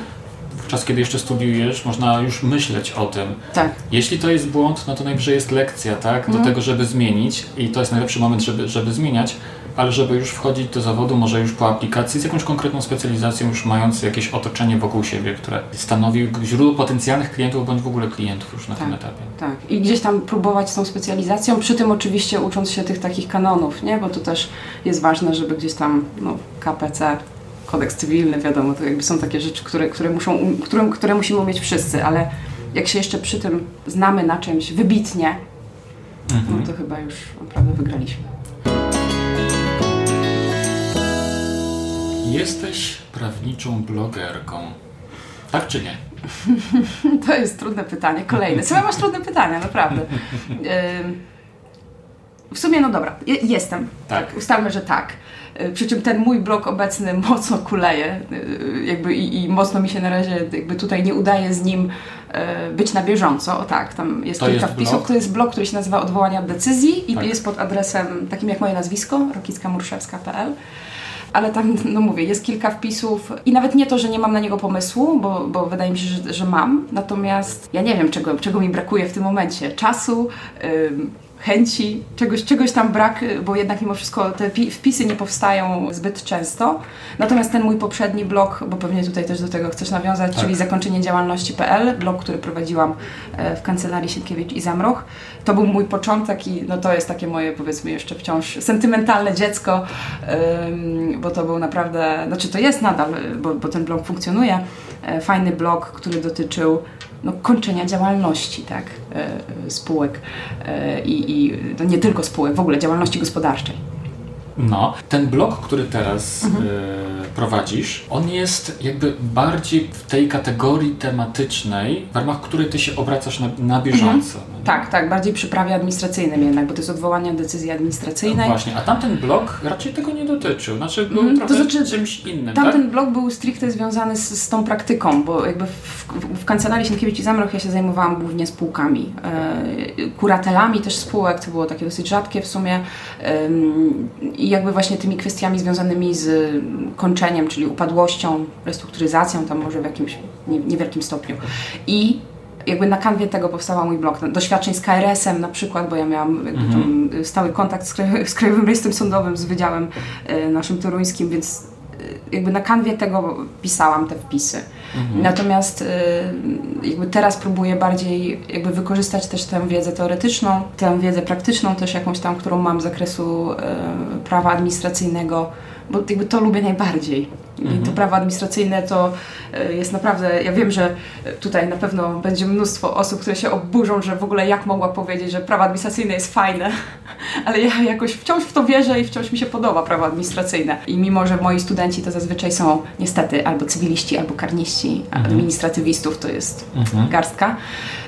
czas, kiedy jeszcze studiujesz, można już myśleć o tym. Tak. Jeśli to jest błąd, no to najwyżej jest lekcja, tak? Do mhm. tego, żeby zmienić i to jest najlepszy moment, żeby, żeby zmieniać, ale żeby już wchodzić do zawodu, może już po aplikacji z jakąś konkretną specjalizacją, już mając jakieś otoczenie wokół siebie, które stanowi źródło potencjalnych klientów bądź w ogóle klientów już na tak, tym etapie. Tak. I gdzieś tam próbować z tą specjalizacją, przy tym oczywiście ucząc się tych takich kanonów, nie? Bo to też jest ważne, żeby gdzieś tam no, KPC kodeks cywilny, wiadomo, to jakby są takie rzeczy, które, które, muszą, które, które musimy umieć wszyscy, ale jak się jeszcze przy tym znamy na czymś wybitnie, mhm. no to chyba już naprawdę wygraliśmy. Jesteś prawniczą blogerką. Tak czy nie? to jest trudne pytanie. Kolejne. Sama masz trudne pytania, naprawdę. W sumie, no dobra, jestem. Tak. tak. Ustalmy, że tak. Y, przy czym ten mój blog obecny mocno kuleje y, jakby i, i, mocno mi się na razie jakby tutaj nie udaje z nim y, być na bieżąco. O tak, tam jest to kilka jest wpisów. Blog? To jest blog, który się nazywa Odwołania decyzji i tak. jest pod adresem takim jak moje nazwisko, rokickamurszewska.pl ale tam, no mówię, jest kilka wpisów i nawet nie to, że nie mam na niego pomysłu, bo, bo wydaje mi się, że, że mam, natomiast ja nie wiem, czego, czego mi brakuje w tym momencie. Czasu, chęci, czegoś, czegoś tam brak, bo jednak mimo wszystko te wpisy nie powstają zbyt często. Natomiast ten mój poprzedni blog, bo pewnie tutaj też do tego chcesz nawiązać, tak. czyli zakończenie działalności.pl, blog, który prowadziłam e, w kancelarii Sienkiewicz i Zamroch, to był mój początek i no to jest takie moje powiedzmy jeszcze wciąż sentymentalne dziecko, bo to był naprawdę, znaczy to jest nadal, bo, bo ten blog funkcjonuje, fajny blog, który dotyczył no, kończenia działalności tak, e, spółek e, i, i no nie tylko spółek, w ogóle działalności gospodarczej. No, ten blog, który teraz mhm. y, prowadzisz, on jest jakby bardziej w tej kategorii tematycznej, w ramach której ty się obracasz na, na bieżąco. Mhm. No tak, tak, bardziej przy prawie administracyjnym jednak, bo to jest odwołanie decyzji administracyjnej. No właśnie, a tamten blog raczej tego nie dotyczył, znaczy był mhm. trochę to znaczy, czymś innym, Tamten tak? blog był stricte związany z, z tą praktyką, bo jakby w, w, w Kancelarii Sienkiewicz i Zamroch ja się zajmowałam głównie spółkami, e, kuratelami też spółek, to było takie dosyć rzadkie w sumie e, i jakby właśnie tymi kwestiami związanymi z kończeniem, czyli upadłością, restrukturyzacją, tam może w jakimś niewielkim stopniu. I jakby na kanwie tego powstał mój blog. Doświadczeń z KRS-em na przykład, bo ja miałam mhm. stały kontakt z, z Krajowym Rejestrem Sądowym, z Wydziałem e, naszym toruńskim, więc jakby na kanwie tego pisałam te wpisy. Mhm. Natomiast y, jakby teraz próbuję bardziej jakby wykorzystać też tę wiedzę teoretyczną, tę wiedzę praktyczną też jakąś tam, którą mam z zakresu y, prawa administracyjnego bo jakby to lubię najbardziej. I to mhm. prawo administracyjne to e, jest naprawdę, ja wiem, że tutaj na pewno będzie mnóstwo osób, które się oburzą, że w ogóle jak mogła powiedzieć, że prawo administracyjne jest fajne, ale ja jakoś wciąż w to wierzę i wciąż mi się podoba prawo administracyjne. I mimo, że moi studenci to zazwyczaj są niestety albo cywiliści, albo karniści, mhm. administratywistów to jest mhm. garstka,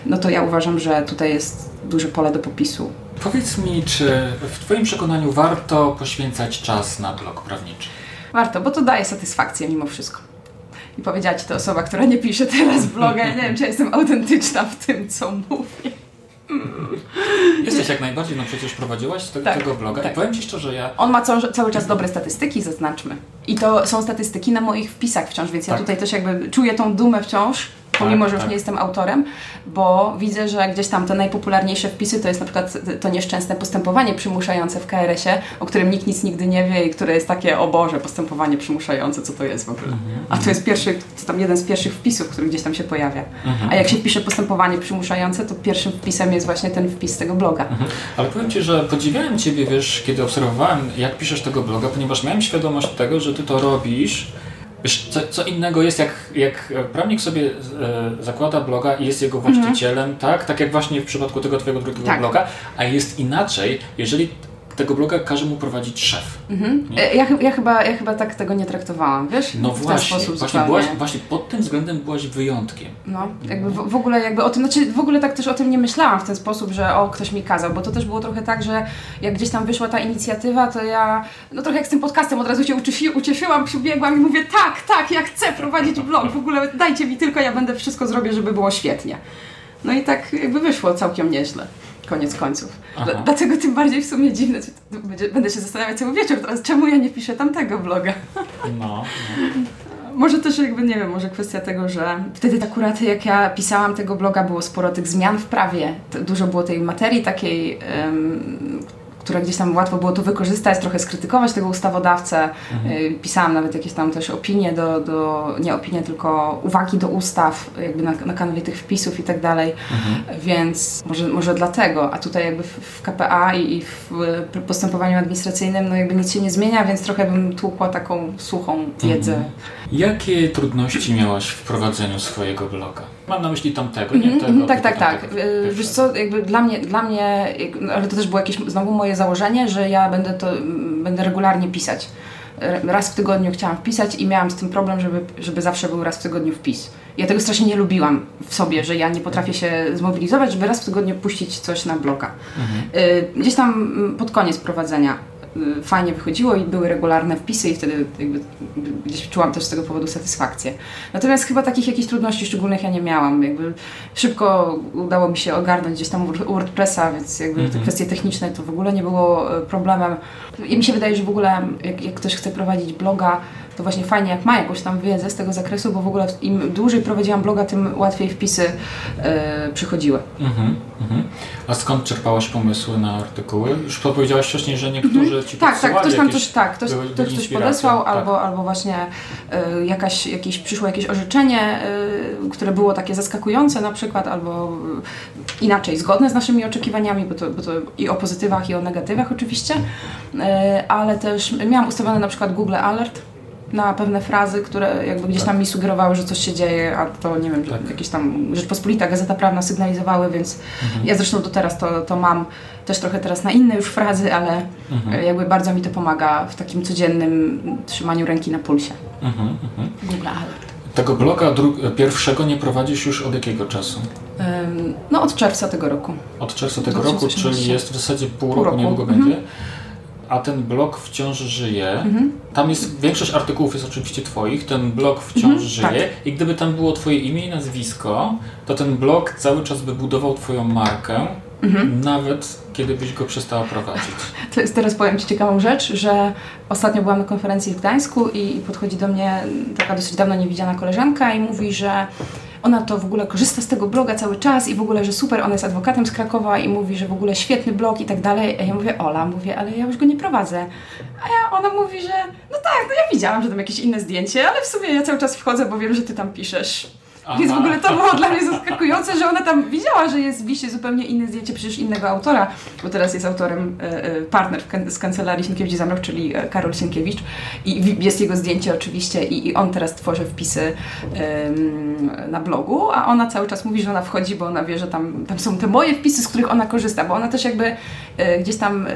no to ja uważam, że tutaj jest duże pole do popisu. Powiedz mi, czy w Twoim przekonaniu warto poświęcać czas na blog prawniczy? Warto, bo to daje satysfakcję mimo wszystko. I powiedziała Ci to osoba, która nie pisze teraz bloga. Ja nie wiem, czy ja jestem autentyczna w tym, co mówię. Jesteś jak najbardziej, no przecież prowadziłaś te, tak, tego bloga tak. i powiem Ci szczerze, ja... On ma cały, cały czas dobre statystyki, zaznaczmy. I to są statystyki na moich wpisach wciąż, więc tak. ja tutaj też jakby czuję tą dumę wciąż, pomimo, tak, że już tak. nie jestem autorem, bo widzę, że gdzieś tam te najpopularniejsze wpisy to jest na przykład to nieszczęsne postępowanie przymuszające w KRS-ie, o którym nikt nic nigdy nie wie i które jest takie, o Boże, postępowanie przymuszające, co to jest w ogóle. Mhm, A to jest pierwszy, to tam jeden z pierwszych wpisów, który gdzieś tam się pojawia. Mhm. A jak się pisze postępowanie przymuszające, to pierwszym wpisem jest właśnie ten wpis tego bloga. Mhm. Ale powiem Ci, że podziwiałem Ciebie, wiesz, kiedy obserwowałem, jak piszesz tego bloga, ponieważ miałem świadomość tego, że Ty to robisz Wiesz, co, co, innego jest, jak, jak prawnik sobie e, zakłada bloga i jest jego mhm. właścicielem, tak? Tak jak właśnie w przypadku tego twojego drugiego tak. bloga, a jest inaczej, jeżeli tego bloga każe mu prowadzić szef. Mhm. E, ja, ja, chyba, ja chyba tak tego nie traktowałam, wiesz? No w właśnie, ten właśnie, byłaś, właśnie pod tym względem byłaś wyjątkiem. No, jakby w, w, ogóle jakby o tym, znaczy w ogóle tak też o tym nie myślałam w ten sposób, że o, ktoś mi kazał, bo to też było trochę tak, że jak gdzieś tam wyszła ta inicjatywa, to ja, no trochę jak z tym podcastem od razu się uciefi, ucieszyłam, przybiegłam i mówię tak, tak, ja chcę prowadzić blog, w ogóle dajcie mi tylko, ja będę wszystko zrobię, żeby było świetnie. No i tak jakby wyszło całkiem nieźle koniec końców. Dlatego tym bardziej w sumie dziwne, będę się zastanawiać cały wieczór teraz, czemu ja nie piszę tamtego bloga. No, no. Może też jakby, nie wiem, może kwestia tego, że wtedy akurat jak ja pisałam tego bloga, było sporo tych zmian w prawie. Dużo było tej materii takiej, um, które gdzieś tam łatwo było to wykorzystać, trochę skrytykować tego ustawodawcę. Mhm. Y, pisałam nawet jakieś tam też opinie do, do nie opinie, tylko uwagi do ustaw, jakby na, na kanwie tych wpisów i tak dalej. Mhm. Więc może, może dlatego, a tutaj jakby w KPA i, i w postępowaniu administracyjnym no jakby nic się nie zmienia, więc trochę bym tłukła taką suchą wiedzę. Mhm. Jakie trudności miałaś w prowadzeniu swojego bloga? Mam na myśli tamtego, nie mhm, tego. Tak, tak, tak. Y, wiesz co, jakby dla mnie, dla mnie, ale to też było jakieś znowu moje założenie, że ja będę to, będę regularnie pisać. Raz w tygodniu chciałam wpisać i miałam z tym problem, żeby, żeby zawsze był raz w tygodniu wpis. Ja tego strasznie nie lubiłam w sobie, że ja nie potrafię się zmobilizować, żeby raz w tygodniu puścić coś na bloga. Mhm. Y, gdzieś tam pod koniec prowadzenia fajnie wychodziło i były regularne wpisy i wtedy jakby gdzieś czułam też z tego powodu satysfakcję. Natomiast chyba takich jakichś trudności szczególnych ja nie miałam. Jakby szybko udało mi się ogarnąć gdzieś tam WordPressa, więc jakby te mhm. kwestie techniczne to w ogóle nie było y, problemem. I mi się wydaje, że w ogóle jak, jak ktoś chce prowadzić bloga, to właśnie fajnie jak ma jakąś tam wiedzę z tego zakresu, bo w ogóle im dłużej prowadziłam bloga, tym łatwiej wpisy e, przychodziły. Mhm, mhm. A skąd czerpałaś pomysły na artykuły? Już powiedziałaś wcześniej, że niektórzy mhm. ci Tak, tak, ktoś tam coś, tak, ktoś, były, ktoś coś podesłał, tak. albo, albo właśnie e, jakaś, jakieś, przyszło jakieś orzeczenie, e, które było takie zaskakujące na przykład, albo inaczej, zgodne z naszymi oczekiwaniami, bo to, bo to i o pozytywach, i o negatywach oczywiście, ale też miałam ustawione na przykład Google Alert, na pewne frazy, które jakby gdzieś tam mi sugerowały, że coś się dzieje, a to nie wiem, że tak. jakieś tam Rzeczpospolita, Gazeta Prawna sygnalizowały, więc mhm. ja zresztą do teraz to, to mam też trochę teraz na inne już frazy, ale mhm. jakby bardzo mi to pomaga w takim codziennym trzymaniu ręki na pulsie. Mhm, mhm. Google Alert. Tego bloga pierwszego nie prowadzisz już od jakiego czasu? no od czerwca tego roku. Od czerwca tego roku, czyli jest w zasadzie pół, pół roku, roku, niedługo mhm. będzie a ten blog wciąż żyje. Mhm. Tam jest, większość artykułów jest oczywiście Twoich, ten blog wciąż mhm, żyje tak. i gdyby tam było Twoje imię i nazwisko, to ten blog cały czas by budował Twoją markę, mhm. nawet kiedy byś go przestała prowadzić. To jest, teraz powiem Ci ciekawą rzecz, że ostatnio byłam na konferencji w Gdańsku i podchodzi do mnie taka dosyć dawno niewidziana koleżanka i mówi, że ona to w ogóle korzysta z tego bloga cały czas i w ogóle, że super, ona jest adwokatem z Krakowa i mówi, że w ogóle świetny blog i tak dalej. A ja mówię, Ola, mówię, ale ja już go nie prowadzę. A ja, ona mówi, że no tak, no ja widziałam, że tam jakieś inne zdjęcie, ale w sumie ja cały czas wchodzę, bo wiem, że ty tam piszesz. Aha. Więc w ogóle to było dla mnie zaskakujące doktorce, że ona tam widziała, że jest wisi zupełnie inne zdjęcie przecież innego autora, bo teraz jest autorem e, e, partner z kancelarii Sienkiewicz Zamrok, czyli e, Karol Sienkiewicz. I jest jego zdjęcie oczywiście i, i on teraz tworzy wpisy na blogu, a ona cały czas mówi, że ona wchodzi, bo ona wie, że tam, tam są te moje wpisy, z których ona korzysta, bo ona też jakby gdzieś tam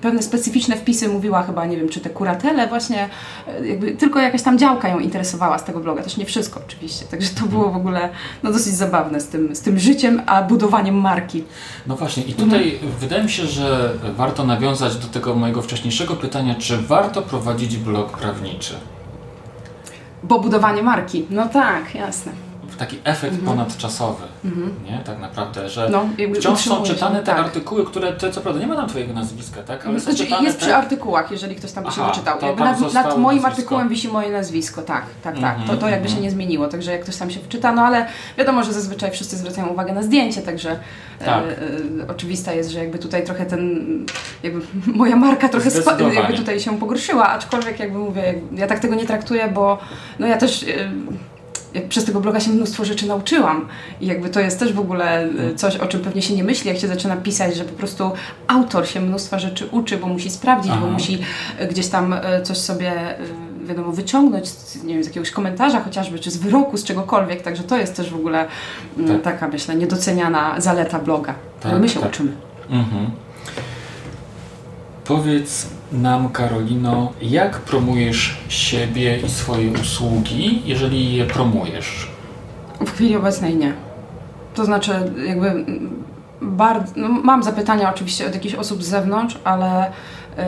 pewne specyficzne wpisy mówiła chyba, nie wiem, czy te kuratele właśnie, jakby tylko jakaś tam działka ją interesowała z tego bloga, też nie wszystko oczywiście, także to było w ogóle no, dosyć zabawne z tym, z tym życiem, a budowaniem marki. No właśnie i tutaj mhm. wydaje mi się, że warto nawiązać do tego mojego wcześniejszego pytania, czy warto prowadzić blog prawniczy? Bo budowanie marki, no tak, jasne taki efekt mhm. ponadczasowy, mhm. nie? Tak naprawdę, że no, wciąż są czytane te tak. artykuły, które, co prawda nie ma tam Twojego nazwiska, tak? Ale znaczy, jest te... przy artykułach, jeżeli ktoś tam by się doczytał. Nad, nad, moim nazwisko. artykułem wisi moje nazwisko, tak, tak, tak. to, to mhm, jakby się mhm. nie zmieniło, także jak ktoś tam się wczyta, no ale wiadomo, że zazwyczaj wszyscy zwracają uwagę na zdjęcie, także e, tak. e, e, oczywista jest, że jakby tutaj trochę ten, jakby moja marka trochę jakby tutaj się pogorszyła, aczkolwiek jakby mówię, ja tak tego nie traktuję, bo no ja też... E, przez tego bloga się mnóstwo rzeczy nauczyłam. I jakby to jest też w ogóle e, coś, o czym pewnie się nie myśli, jak się zaczyna pisać, że po prostu autor się mnóstwa rzeczy uczy, bo musi sprawdzić, Aha. bo musi e, gdzieś tam e, coś sobie wiadomo, wyciągnąć z, nie wiem, z jakiegoś komentarza chociażby, czy z wyroku, z czegokolwiek, także to jest też w ogóle tak. taka, myślę, niedoceniana zaleta bloga. Tak, my się tak. uczymy. Mhm. Powiedz nam, Karolino, jak promujesz siebie i swoje usługi, jeżeli je promujesz? W chwili obecnej nie. To znaczy, jakby bardzo, no mam zapytania oczywiście od jakichś osób z zewnątrz, ale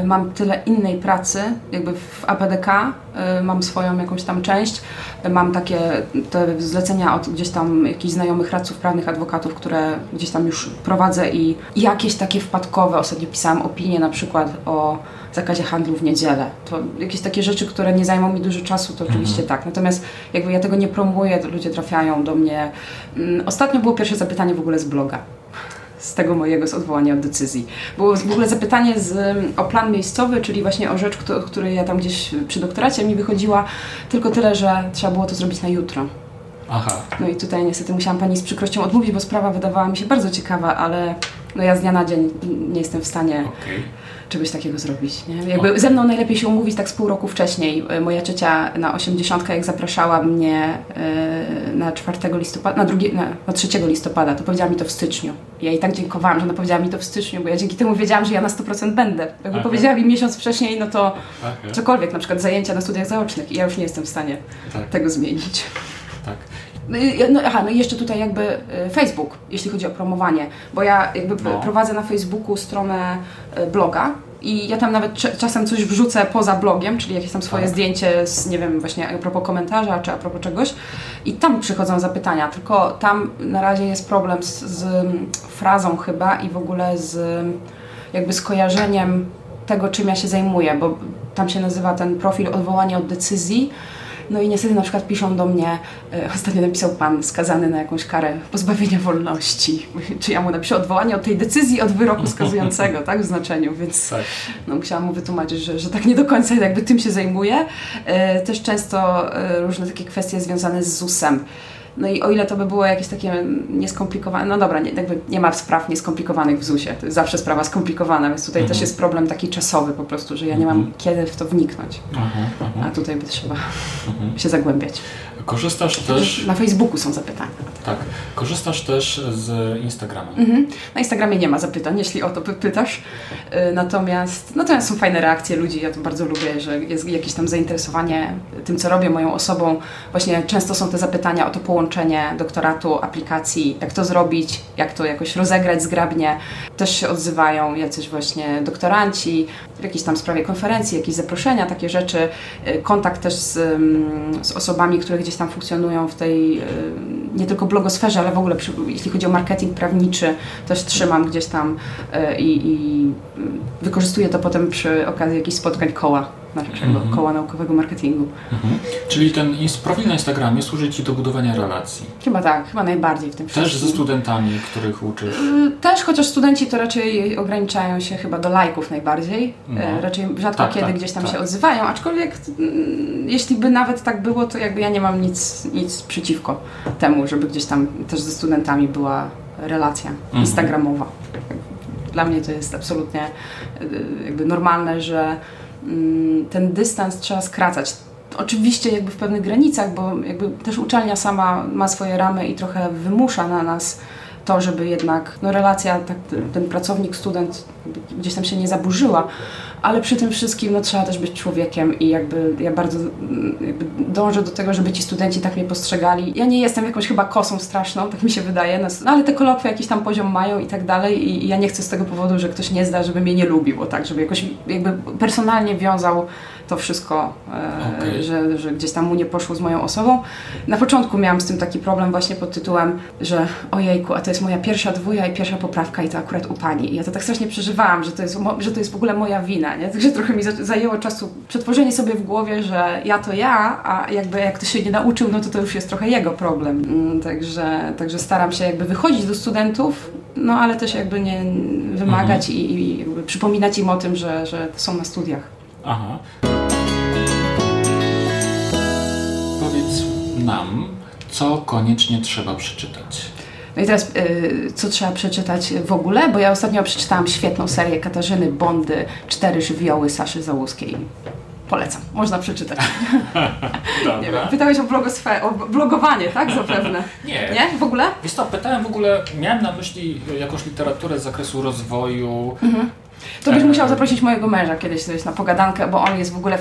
mam tyle innej pracy, jakby w APDK, y, mam swoją jakąś tam część, mam takie te zlecenia od gdzieś tam jakichś znajomych radców prawnych, adwokatów, które gdzieś tam już prowadzę i jakieś takie wpadkowe, ostatnio pisałam opinię na przykład o zakazie handlu w niedzielę. To jakieś takie rzeczy, które nie zajmą mi dużo czasu, to oczywiście mhm. tak. Natomiast jakby ja tego nie promuję, to ludzie trafiają do mnie. Mm, ostatnio było pierwsze zapytanie w ogóle z bloga z tego mojego z odwołania od decyzji. Było w ogóle zapytanie z, o plan miejscowy, czyli właśnie o rzecz, o której ja tam gdzieś przy doktoracie mi wychodziła, tylko tyle, że trzeba było to zrobić na jutro. Aha. No i tutaj niestety musiałam Pani z przykrością odmówić, bo sprawa wydawała mi się bardzo ciekawa, ale no ja z dnia na dzień nie jestem w stanie okay czegoś takiego zrobić. Nie? Jakby ze mną najlepiej się umówić tak z pół roku wcześniej. E, moja ciocia na 80, jak zapraszała mnie e, na 4 listopada, na, drugi, na, na 3 listopada, to powiedziała mi to w styczniu. Ja jej tak dziękowałam, że ona powiedziała mi to w styczniu, bo ja dzięki temu wiedziałam, że ja na 100% będę. Jakby Aha. powiedziała mi miesiąc wcześniej, no to Aha. cokolwiek, na przykład zajęcia na studiach zaocznych i ja już nie jestem w stanie tak. tego zmienić. Tak. No, no, aha, no i jeszcze tutaj jakby e, Facebook, jeśli chodzi o promowanie, bo ja jakby no. prowadzę na Facebooku stronę e, bloga i ja tam nawet czasem coś wrzucę poza blogiem, czyli jakieś tam swoje tak. zdjęcie z, nie wiem, właśnie a propos komentarza, czy a propos czegoś i tam przychodzą zapytania, tylko tam na razie jest problem z, z frazą chyba i w ogóle z jakby skojarzeniem tego, czym ja się zajmuję, bo tam się nazywa ten profil odwołanie od decyzji, no i niestety na przykład piszą do mnie, e, ostatnio napisał pan skazany na jakąś karę pozbawienia wolności. Czy ja mu napiszę odwołanie od tej decyzji, od wyroku skazującego, tak, w znaczeniu, więc tak. no, musiałam mu wytłumaczyć, że, że tak nie do końca jakby tym się zajmuję. E, też często e, różne takie kwestie związane z ZUS-em. No i o ile to by było jakieś takie nieskomplikowane, no dobra, nie, jakby nie ma spraw nieskomplikowanych w ZUS-ie, to jest zawsze sprawa skomplikowana, więc tutaj mhm. też jest problem taki czasowy po prostu, że ja nie mam mhm. kiedy w to wniknąć, mhm, mhm. a tutaj by trzeba mhm. się zagłębiać. Korzystasz też... Na Facebooku są zapytania. Tak. Korzystasz też z Instagrama. Mhm. Na Instagramie nie ma zapytań, jeśli o to pytasz. Y, natomiast, natomiast są fajne reakcje ludzi. Ja to bardzo lubię, że jest jakieś tam zainteresowanie tym, co robię, moją osobą. Właśnie często są te zapytania o to połączenie doktoratu, aplikacji, jak to zrobić, jak to jakoś rozegrać zgrabnie. Też się odzywają jacyś właśnie doktoranci w jakiejś tam sprawie konferencji, jakieś zaproszenia, takie rzeczy. Y, kontakt też z, z osobami, które gdzieś tam funkcjonują w tej y, nie tylko blogosferze, ale w ogóle przy, jeśli chodzi o marketing prawniczy, też trzymam gdzieś tam y, i, i wykorzystuję to potem przy okazji jakichś spotkań koła. Naszego mhm. koła naukowego marketingu. Mhm. Czyli ten profil na Instagramie służy Ci do budowania relacji? Chyba tak, chyba najbardziej w tym Też ze studentami, których uczysz? Y, też, chociaż studenci to raczej ograniczają się chyba do lajków najbardziej. No. Raczej rzadko tak, kiedy tak, gdzieś tam tak. się odzywają, aczkolwiek mm, jeśli by nawet tak było, to jakby ja nie mam nic, nic przeciwko temu, żeby gdzieś tam też ze studentami była relacja mhm. instagramowa. Dla mnie to jest absolutnie y, jakby normalne, że ten dystans trzeba skracać. Oczywiście jakby w pewnych granicach, bo jakby też uczelnia sama ma swoje ramy i trochę wymusza na nas to, żeby jednak no, relacja, tak, ten pracownik, student gdzieś tam się nie zaburzyła, ale przy tym wszystkim no, trzeba też być człowiekiem i jakby ja bardzo jakby dążę do tego, żeby ci studenci tak mnie postrzegali. Ja nie jestem jakąś chyba kosą straszną, tak mi się wydaje, no, no ale te kolokwie jakiś tam poziom mają i tak dalej i, i ja nie chcę z tego powodu, że ktoś nie zda, żeby mnie nie lubił, bo tak, żeby jakoś jakby personalnie wiązał to wszystko, e, okay. że, że gdzieś tam mu nie poszło z moją osobą. Na początku miałam z tym taki problem właśnie pod tytułem, że ojejku, a to jest moja pierwsza dwuja i pierwsza poprawka i to akurat u pani. I ja to tak strasznie przeżywałam, że to jest, że to jest w ogóle moja wina, nie? Także trochę mi zajęło czasu przetworzenie sobie w głowie, że ja to ja, a jakby jak ktoś się nie nauczył, no to to już jest trochę jego problem. Mm, także, także staram się jakby wychodzić do studentów, no ale też jakby nie wymagać mhm. i, i przypominać im o tym, że, że są na studiach. Aha. nam, co koniecznie trzeba przeczytać. No i teraz, y, co trzeba przeczytać w ogóle? Bo ja ostatnio przeczytałam świetną serię Katarzyny Bondy, Cztery żywioły Saszy Załuskiej. Polecam, można przeczytać. Dobra. Pytałeś o, blogosfe- o blogowanie, tak? Zapewne. Nie. Nie? W ogóle? Wiesz co, pytałem w ogóle, miałem na myśli jakąś literaturę z zakresu rozwoju, mhm. To byś musiał zaprosić mojego męża kiedyś coś na pogadankę, bo on jest w ogóle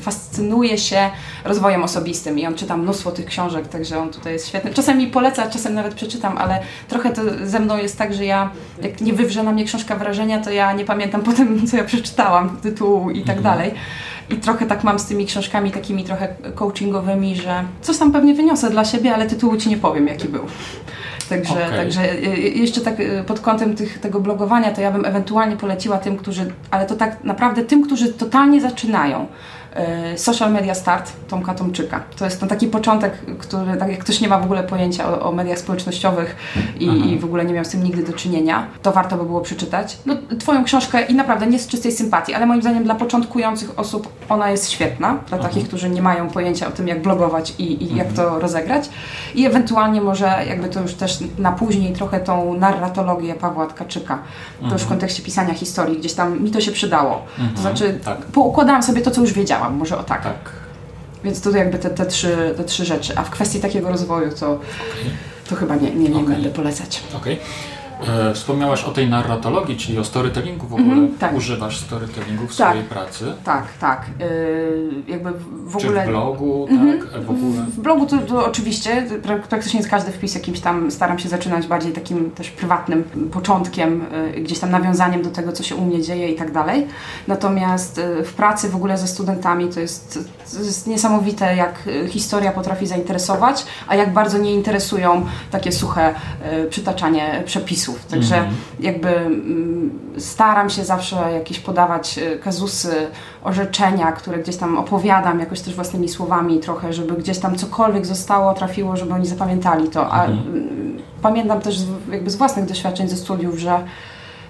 fascynuje się rozwojem osobistym i on czyta mnóstwo tych książek, także on tutaj jest świetny. Czasem mi poleca, czasem nawet przeczytam, ale trochę to ze mną jest tak, że ja jak nie wywrze na mnie książka wrażenia, to ja nie pamiętam potem, co ja przeczytałam, tytułu i tak mhm. dalej. I trochę tak mam z tymi książkami takimi trochę coachingowymi, że coś tam pewnie wyniosę dla siebie, ale tytułu Ci nie powiem, jaki był. Także, okay. także y, y, jeszcze tak y, pod kątem tych, tego blogowania, to ja bym ewentualnie poleciła tym, którzy, ale to tak naprawdę tym, którzy totalnie zaczynają. E, social Media Start Tomka Tomczyka. To jest ten taki początek, który, tak jak ktoś nie ma w ogóle pojęcia o, o mediach społecznościowych i, i, w ogóle nie miał z tym nigdy do czynienia, to warto by było przeczytać. No, twoją książkę i naprawdę nie z czystej sympatii, ale moim zdaniem dla początkujących osób ona jest świetna, dla takich, którzy nie mają pojęcia o tym, jak blogować i, i jak to rozegrać. I ewentualnie może jakby to już też na później trochę tą narratologię Pawła Tkaczyka, to już w kontekście pisania historii, gdzieś tam mi to się przydało. To znaczy tak. poukładałam sobie to, co już wiedziałam może o tak. tak. Więc to jakby te, te, trzy, te trzy rzeczy. A w kwestii takiego rozwoju to, to chyba nie, nie, nie okay. będę polecać. Okay. E, wspomniałaś o tej narratologii, czyli o storytellingu w ogóle. Mm, tak. Używasz storytellingu w tak, swojej pracy? Tak, tak. E, jakby w ogóle... Czy w blogu, mm, tak? W, ogóle? w blogu to, to oczywiście, praktycznie z każdy wpis jakimś tam staram się zaczynać bardziej takim też prywatnym początkiem, e, gdzieś tam nawiązaniem do tego, co się u mnie dzieje i tak dalej. Natomiast e, w pracy w ogóle ze studentami to jest, to jest niesamowite, jak historia potrafi zainteresować, a jak bardzo nie interesują takie suche przytaczanie przepisów Także mm. jakby mm, staram się zawsze jakieś podawać e, kazusy, orzeczenia, które gdzieś tam opowiadam jakoś też własnymi słowami trochę, żeby gdzieś tam cokolwiek zostało, trafiło, żeby oni zapamiętali to. A mm. pamiętam też jakby z własnych doświadczeń ze studiów, że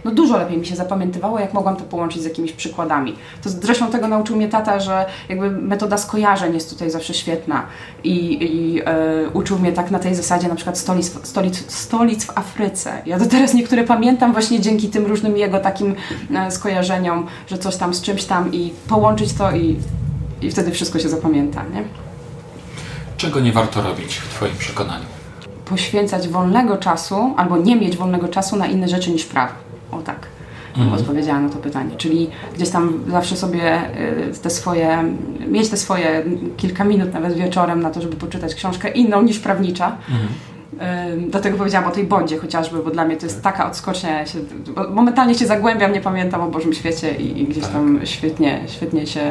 no dużo lepiej mi się zapamiętywało, jak mogłam to połączyć z jakimiś przykładami. To zresztą tego nauczył mnie tata, że jakby metoda skojarzeń jest tutaj zawsze świetna i, i e, uczył mnie tak na tej zasadzie na przykład stolic, stolic, stolic w Afryce. Ja do teraz niektóre pamiętam właśnie dzięki tym różnym jego takim e, skojarzeniom, że coś tam z czymś tam i połączyć to i, i wtedy wszystko się zapamięta, nie? Czego nie warto robić w Twoim przekonaniu? Poświęcać wolnego czasu albo nie mieć wolnego czasu na inne rzeczy niż prawo. O tak. Mhm. Odpowiedziała na to pytanie. Czyli gdzieś tam zawsze sobie y, te swoje, mieć te swoje kilka minut nawet wieczorem na to, żeby poczytać książkę inną niż prawnicza. Mhm. Dlatego powiedziałam o tej bądzie chociażby, bo dla mnie to jest taka odskocznia. Ja się, momentalnie się zagłębiam, nie pamiętam o Bożym świecie i, i gdzieś tak. tam świetnie, świetnie się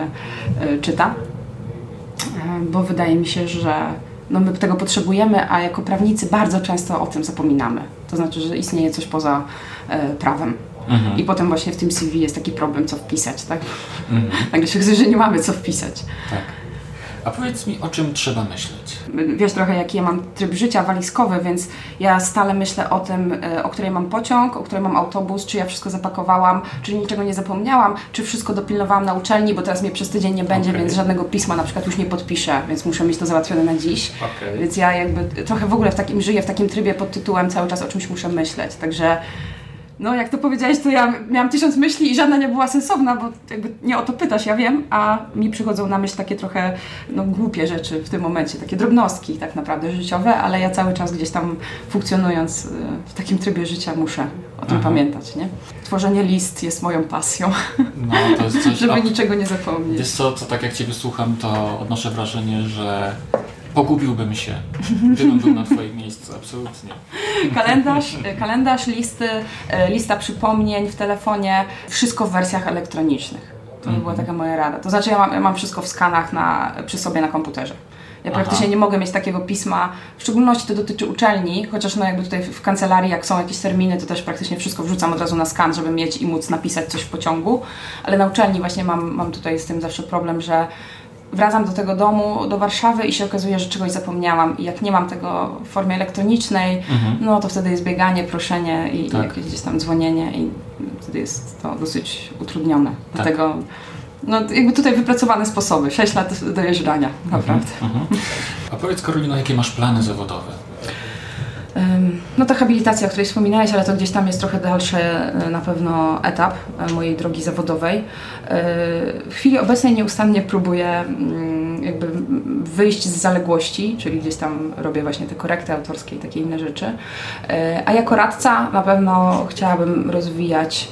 y, czyta. Bo wydaje mi się, że no my tego potrzebujemy, a jako prawnicy bardzo często o tym zapominamy. To znaczy, że istnieje coś poza e, prawem. Mhm. I potem właśnie w tym CV jest taki problem, co wpisać, tak? Mhm. Nagle się że nie mamy co wpisać. Tak. A powiedz mi, o czym trzeba myśleć? Wiesz trochę, jaki ja mam tryb życia walizkowy, więc ja stale myślę o tym, e, o której mam pociąg, o której mam autobus, czy ja wszystko zapakowałam, czy niczego nie zapomniałam, czy wszystko dopilnowałam na uczelni, bo teraz mnie przez tydzień nie będzie, okay. więc żadnego pisma na przykład już nie podpiszę, więc muszę mieć to załatwione na dziś. Okay. Więc ja jakby trochę w ogóle w takim żyję, w takim trybie pod tytułem cały czas o czymś muszę myśleć. Także no, jak to powiedziałeś, to ja miałam tysiąc myśli i żadna nie była sensowna, bo jakby nie o to pytasz, ja wiem, a mi przychodzą na myśl takie trochę no, głupie rzeczy w tym momencie, takie drobnostki tak naprawdę życiowe, ale ja cały czas gdzieś tam funkcjonując y, w takim trybie życia muszę o tym Aha. pamiętać, nie? Tworzenie list jest moją pasją, no, to jest coś, żeby niczego nie zapomnieć. Wiesz co, to tak jak Cię wysłucham, to odnoszę wrażenie, że Pogubiłbym się, gdybym był na Twoim miejscu, absolutnie. Kalendarz, kalendarz listy, e, lista przypomnień w telefonie, wszystko w wersjach elektronicznych. To by była mhm. taka moja rada. To znaczy ja mam, ja mam wszystko w skanach na, przy sobie na komputerze. Ja praktycznie Aha. nie mogę mieć takiego pisma, w szczególności to dotyczy uczelni, chociaż no jakby tutaj w kancelarii, jak są jakieś terminy, to też praktycznie wszystko wrzucam od razu na skan, żeby mieć i móc napisać coś w pociągu, ale na uczelni właśnie mam, mam tutaj z tym zawsze problem, że wracam do tego domu, do Warszawy i się okazuje, że czegoś zapomniałam i jak nie mam tego w formie elektronicznej, mhm. no to wtedy jest bieganie, proszenie i, tak. jakieś gdzieś tam dzwonienie i wtedy jest to dosyć utrudnione. Tak. Dlatego no, jakby tutaj wypracowane sposoby, 6 lat dojeżdżania, mhm. naprawdę. Mhm. A powiedz Karolina, jakie masz plany zawodowe? No ta habilitacja, o której wspominałeś, ale to gdzieś tam jest trochę dalszy e, na pewno etap e, mojej drogi zawodowej. E, w chwili obecnej nieustannie próbuję mm, jakby wyjść z zaległości, czyli gdzieś tam robię właśnie te korekty autorskie i takie inne rzeczy. A jako radca na pewno chciałabym rozwijać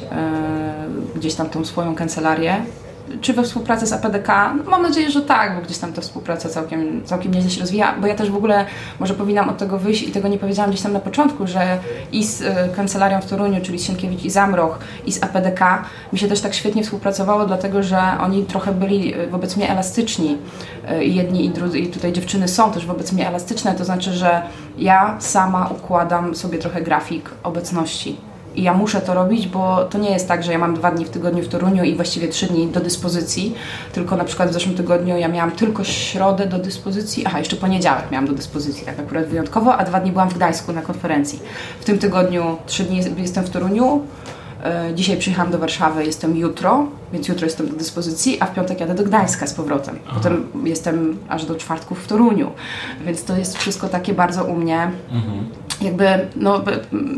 gdzieś tam tą swoją kancelarię, czy we współpracy z APDK? No, mam nadzieję, że tak, bo gdzieś tam ta współpraca całkiem, całkiem nieźle się rozwija, bo ja też w ogóle może powinnam od tego wyjść i tego nie powiedziałam gdzieś tam na początku, że i z y, kancelarią w Toruniu, czyli z Sienkiewicz i Zamroch i z APDK mi się też tak świetnie współpracowało, dlatego że oni trochę byli e, wobec mnie elastyczni y, jedni i drudzy i tutaj dziewczyny są też wobec mnie elastyczne, to znaczy, że ja sama układam sobie trochę grafik obecności i ja muszę to robić, bo to nie jest tak, że ja mam dwa dni w tygodniu w Toruniu i właściwie trzy dni do dyspozycji, tylko na przykład w zeszłym tygodniu ja miałam tylko środę do dyspozycji, aha, jeszcze poniedziałek miałam do dyspozycji, tak akurat wyjątkowo, a dwa dni byłam w Gdańsku na konferencji. W tym tygodniu trzy dni jestem w Toruniu, e, Dzisiaj przyjechałam do Warszawy, jestem jutro, więc jutro jestem do dyspozycji, a w piątek jadę do Gdańska z powrotem. Potem jestem aż do czwartku w Toruniu, więc to jest wszystko takie bardzo u mnie. Mhm jakby no,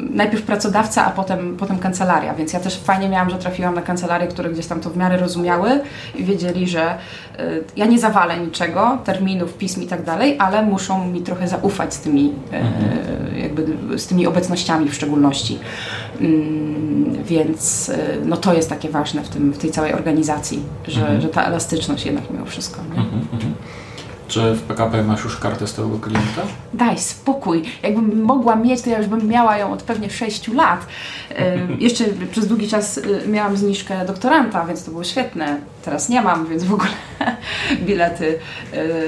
najpierw pracodawca, a potem, potem kancelaria, więc ja też fajnie miałam, że trafiłam na kancelarię, które gdzieś tam to w miarę rozumiały i wiedzieli, że y, ja nie zawalę niczego, terminów, pism i tak dalej, ale muszą mi trochę zaufać z tymi, y, mhm. jakby z tymi obecnościami w szczególności. Y, więc no to jest takie ważne w, tym, w tej całej organizacji, że, mhm. że ta elastyczność jednak mimo wszystko. Nie? Mhm. Czy w PKP masz już kartę stałego klienta? Daj spokój. Jakbym mogła mieć, to ja już bym miała ją od pewnie 6 lat. jeszcze przez długi czas y, miałam zniżkę doktoranta, więc to było świetne. Teraz nie mam, więc w ogóle bilety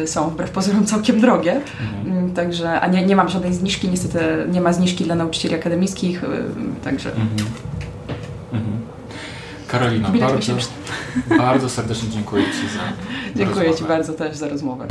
y, są wbrew pozorom całkiem drogie. Mhm. Mm, także, a nie, nie mam żadnej zniżki, niestety nie ma zniżki dla nauczycieli akademickich, y, także... Mhm. Mhm. Karolina, bardzo, bardzo serdecznie dziękuję Ci za Dziękuję rozmowę. Ci bardzo też za rozmowę.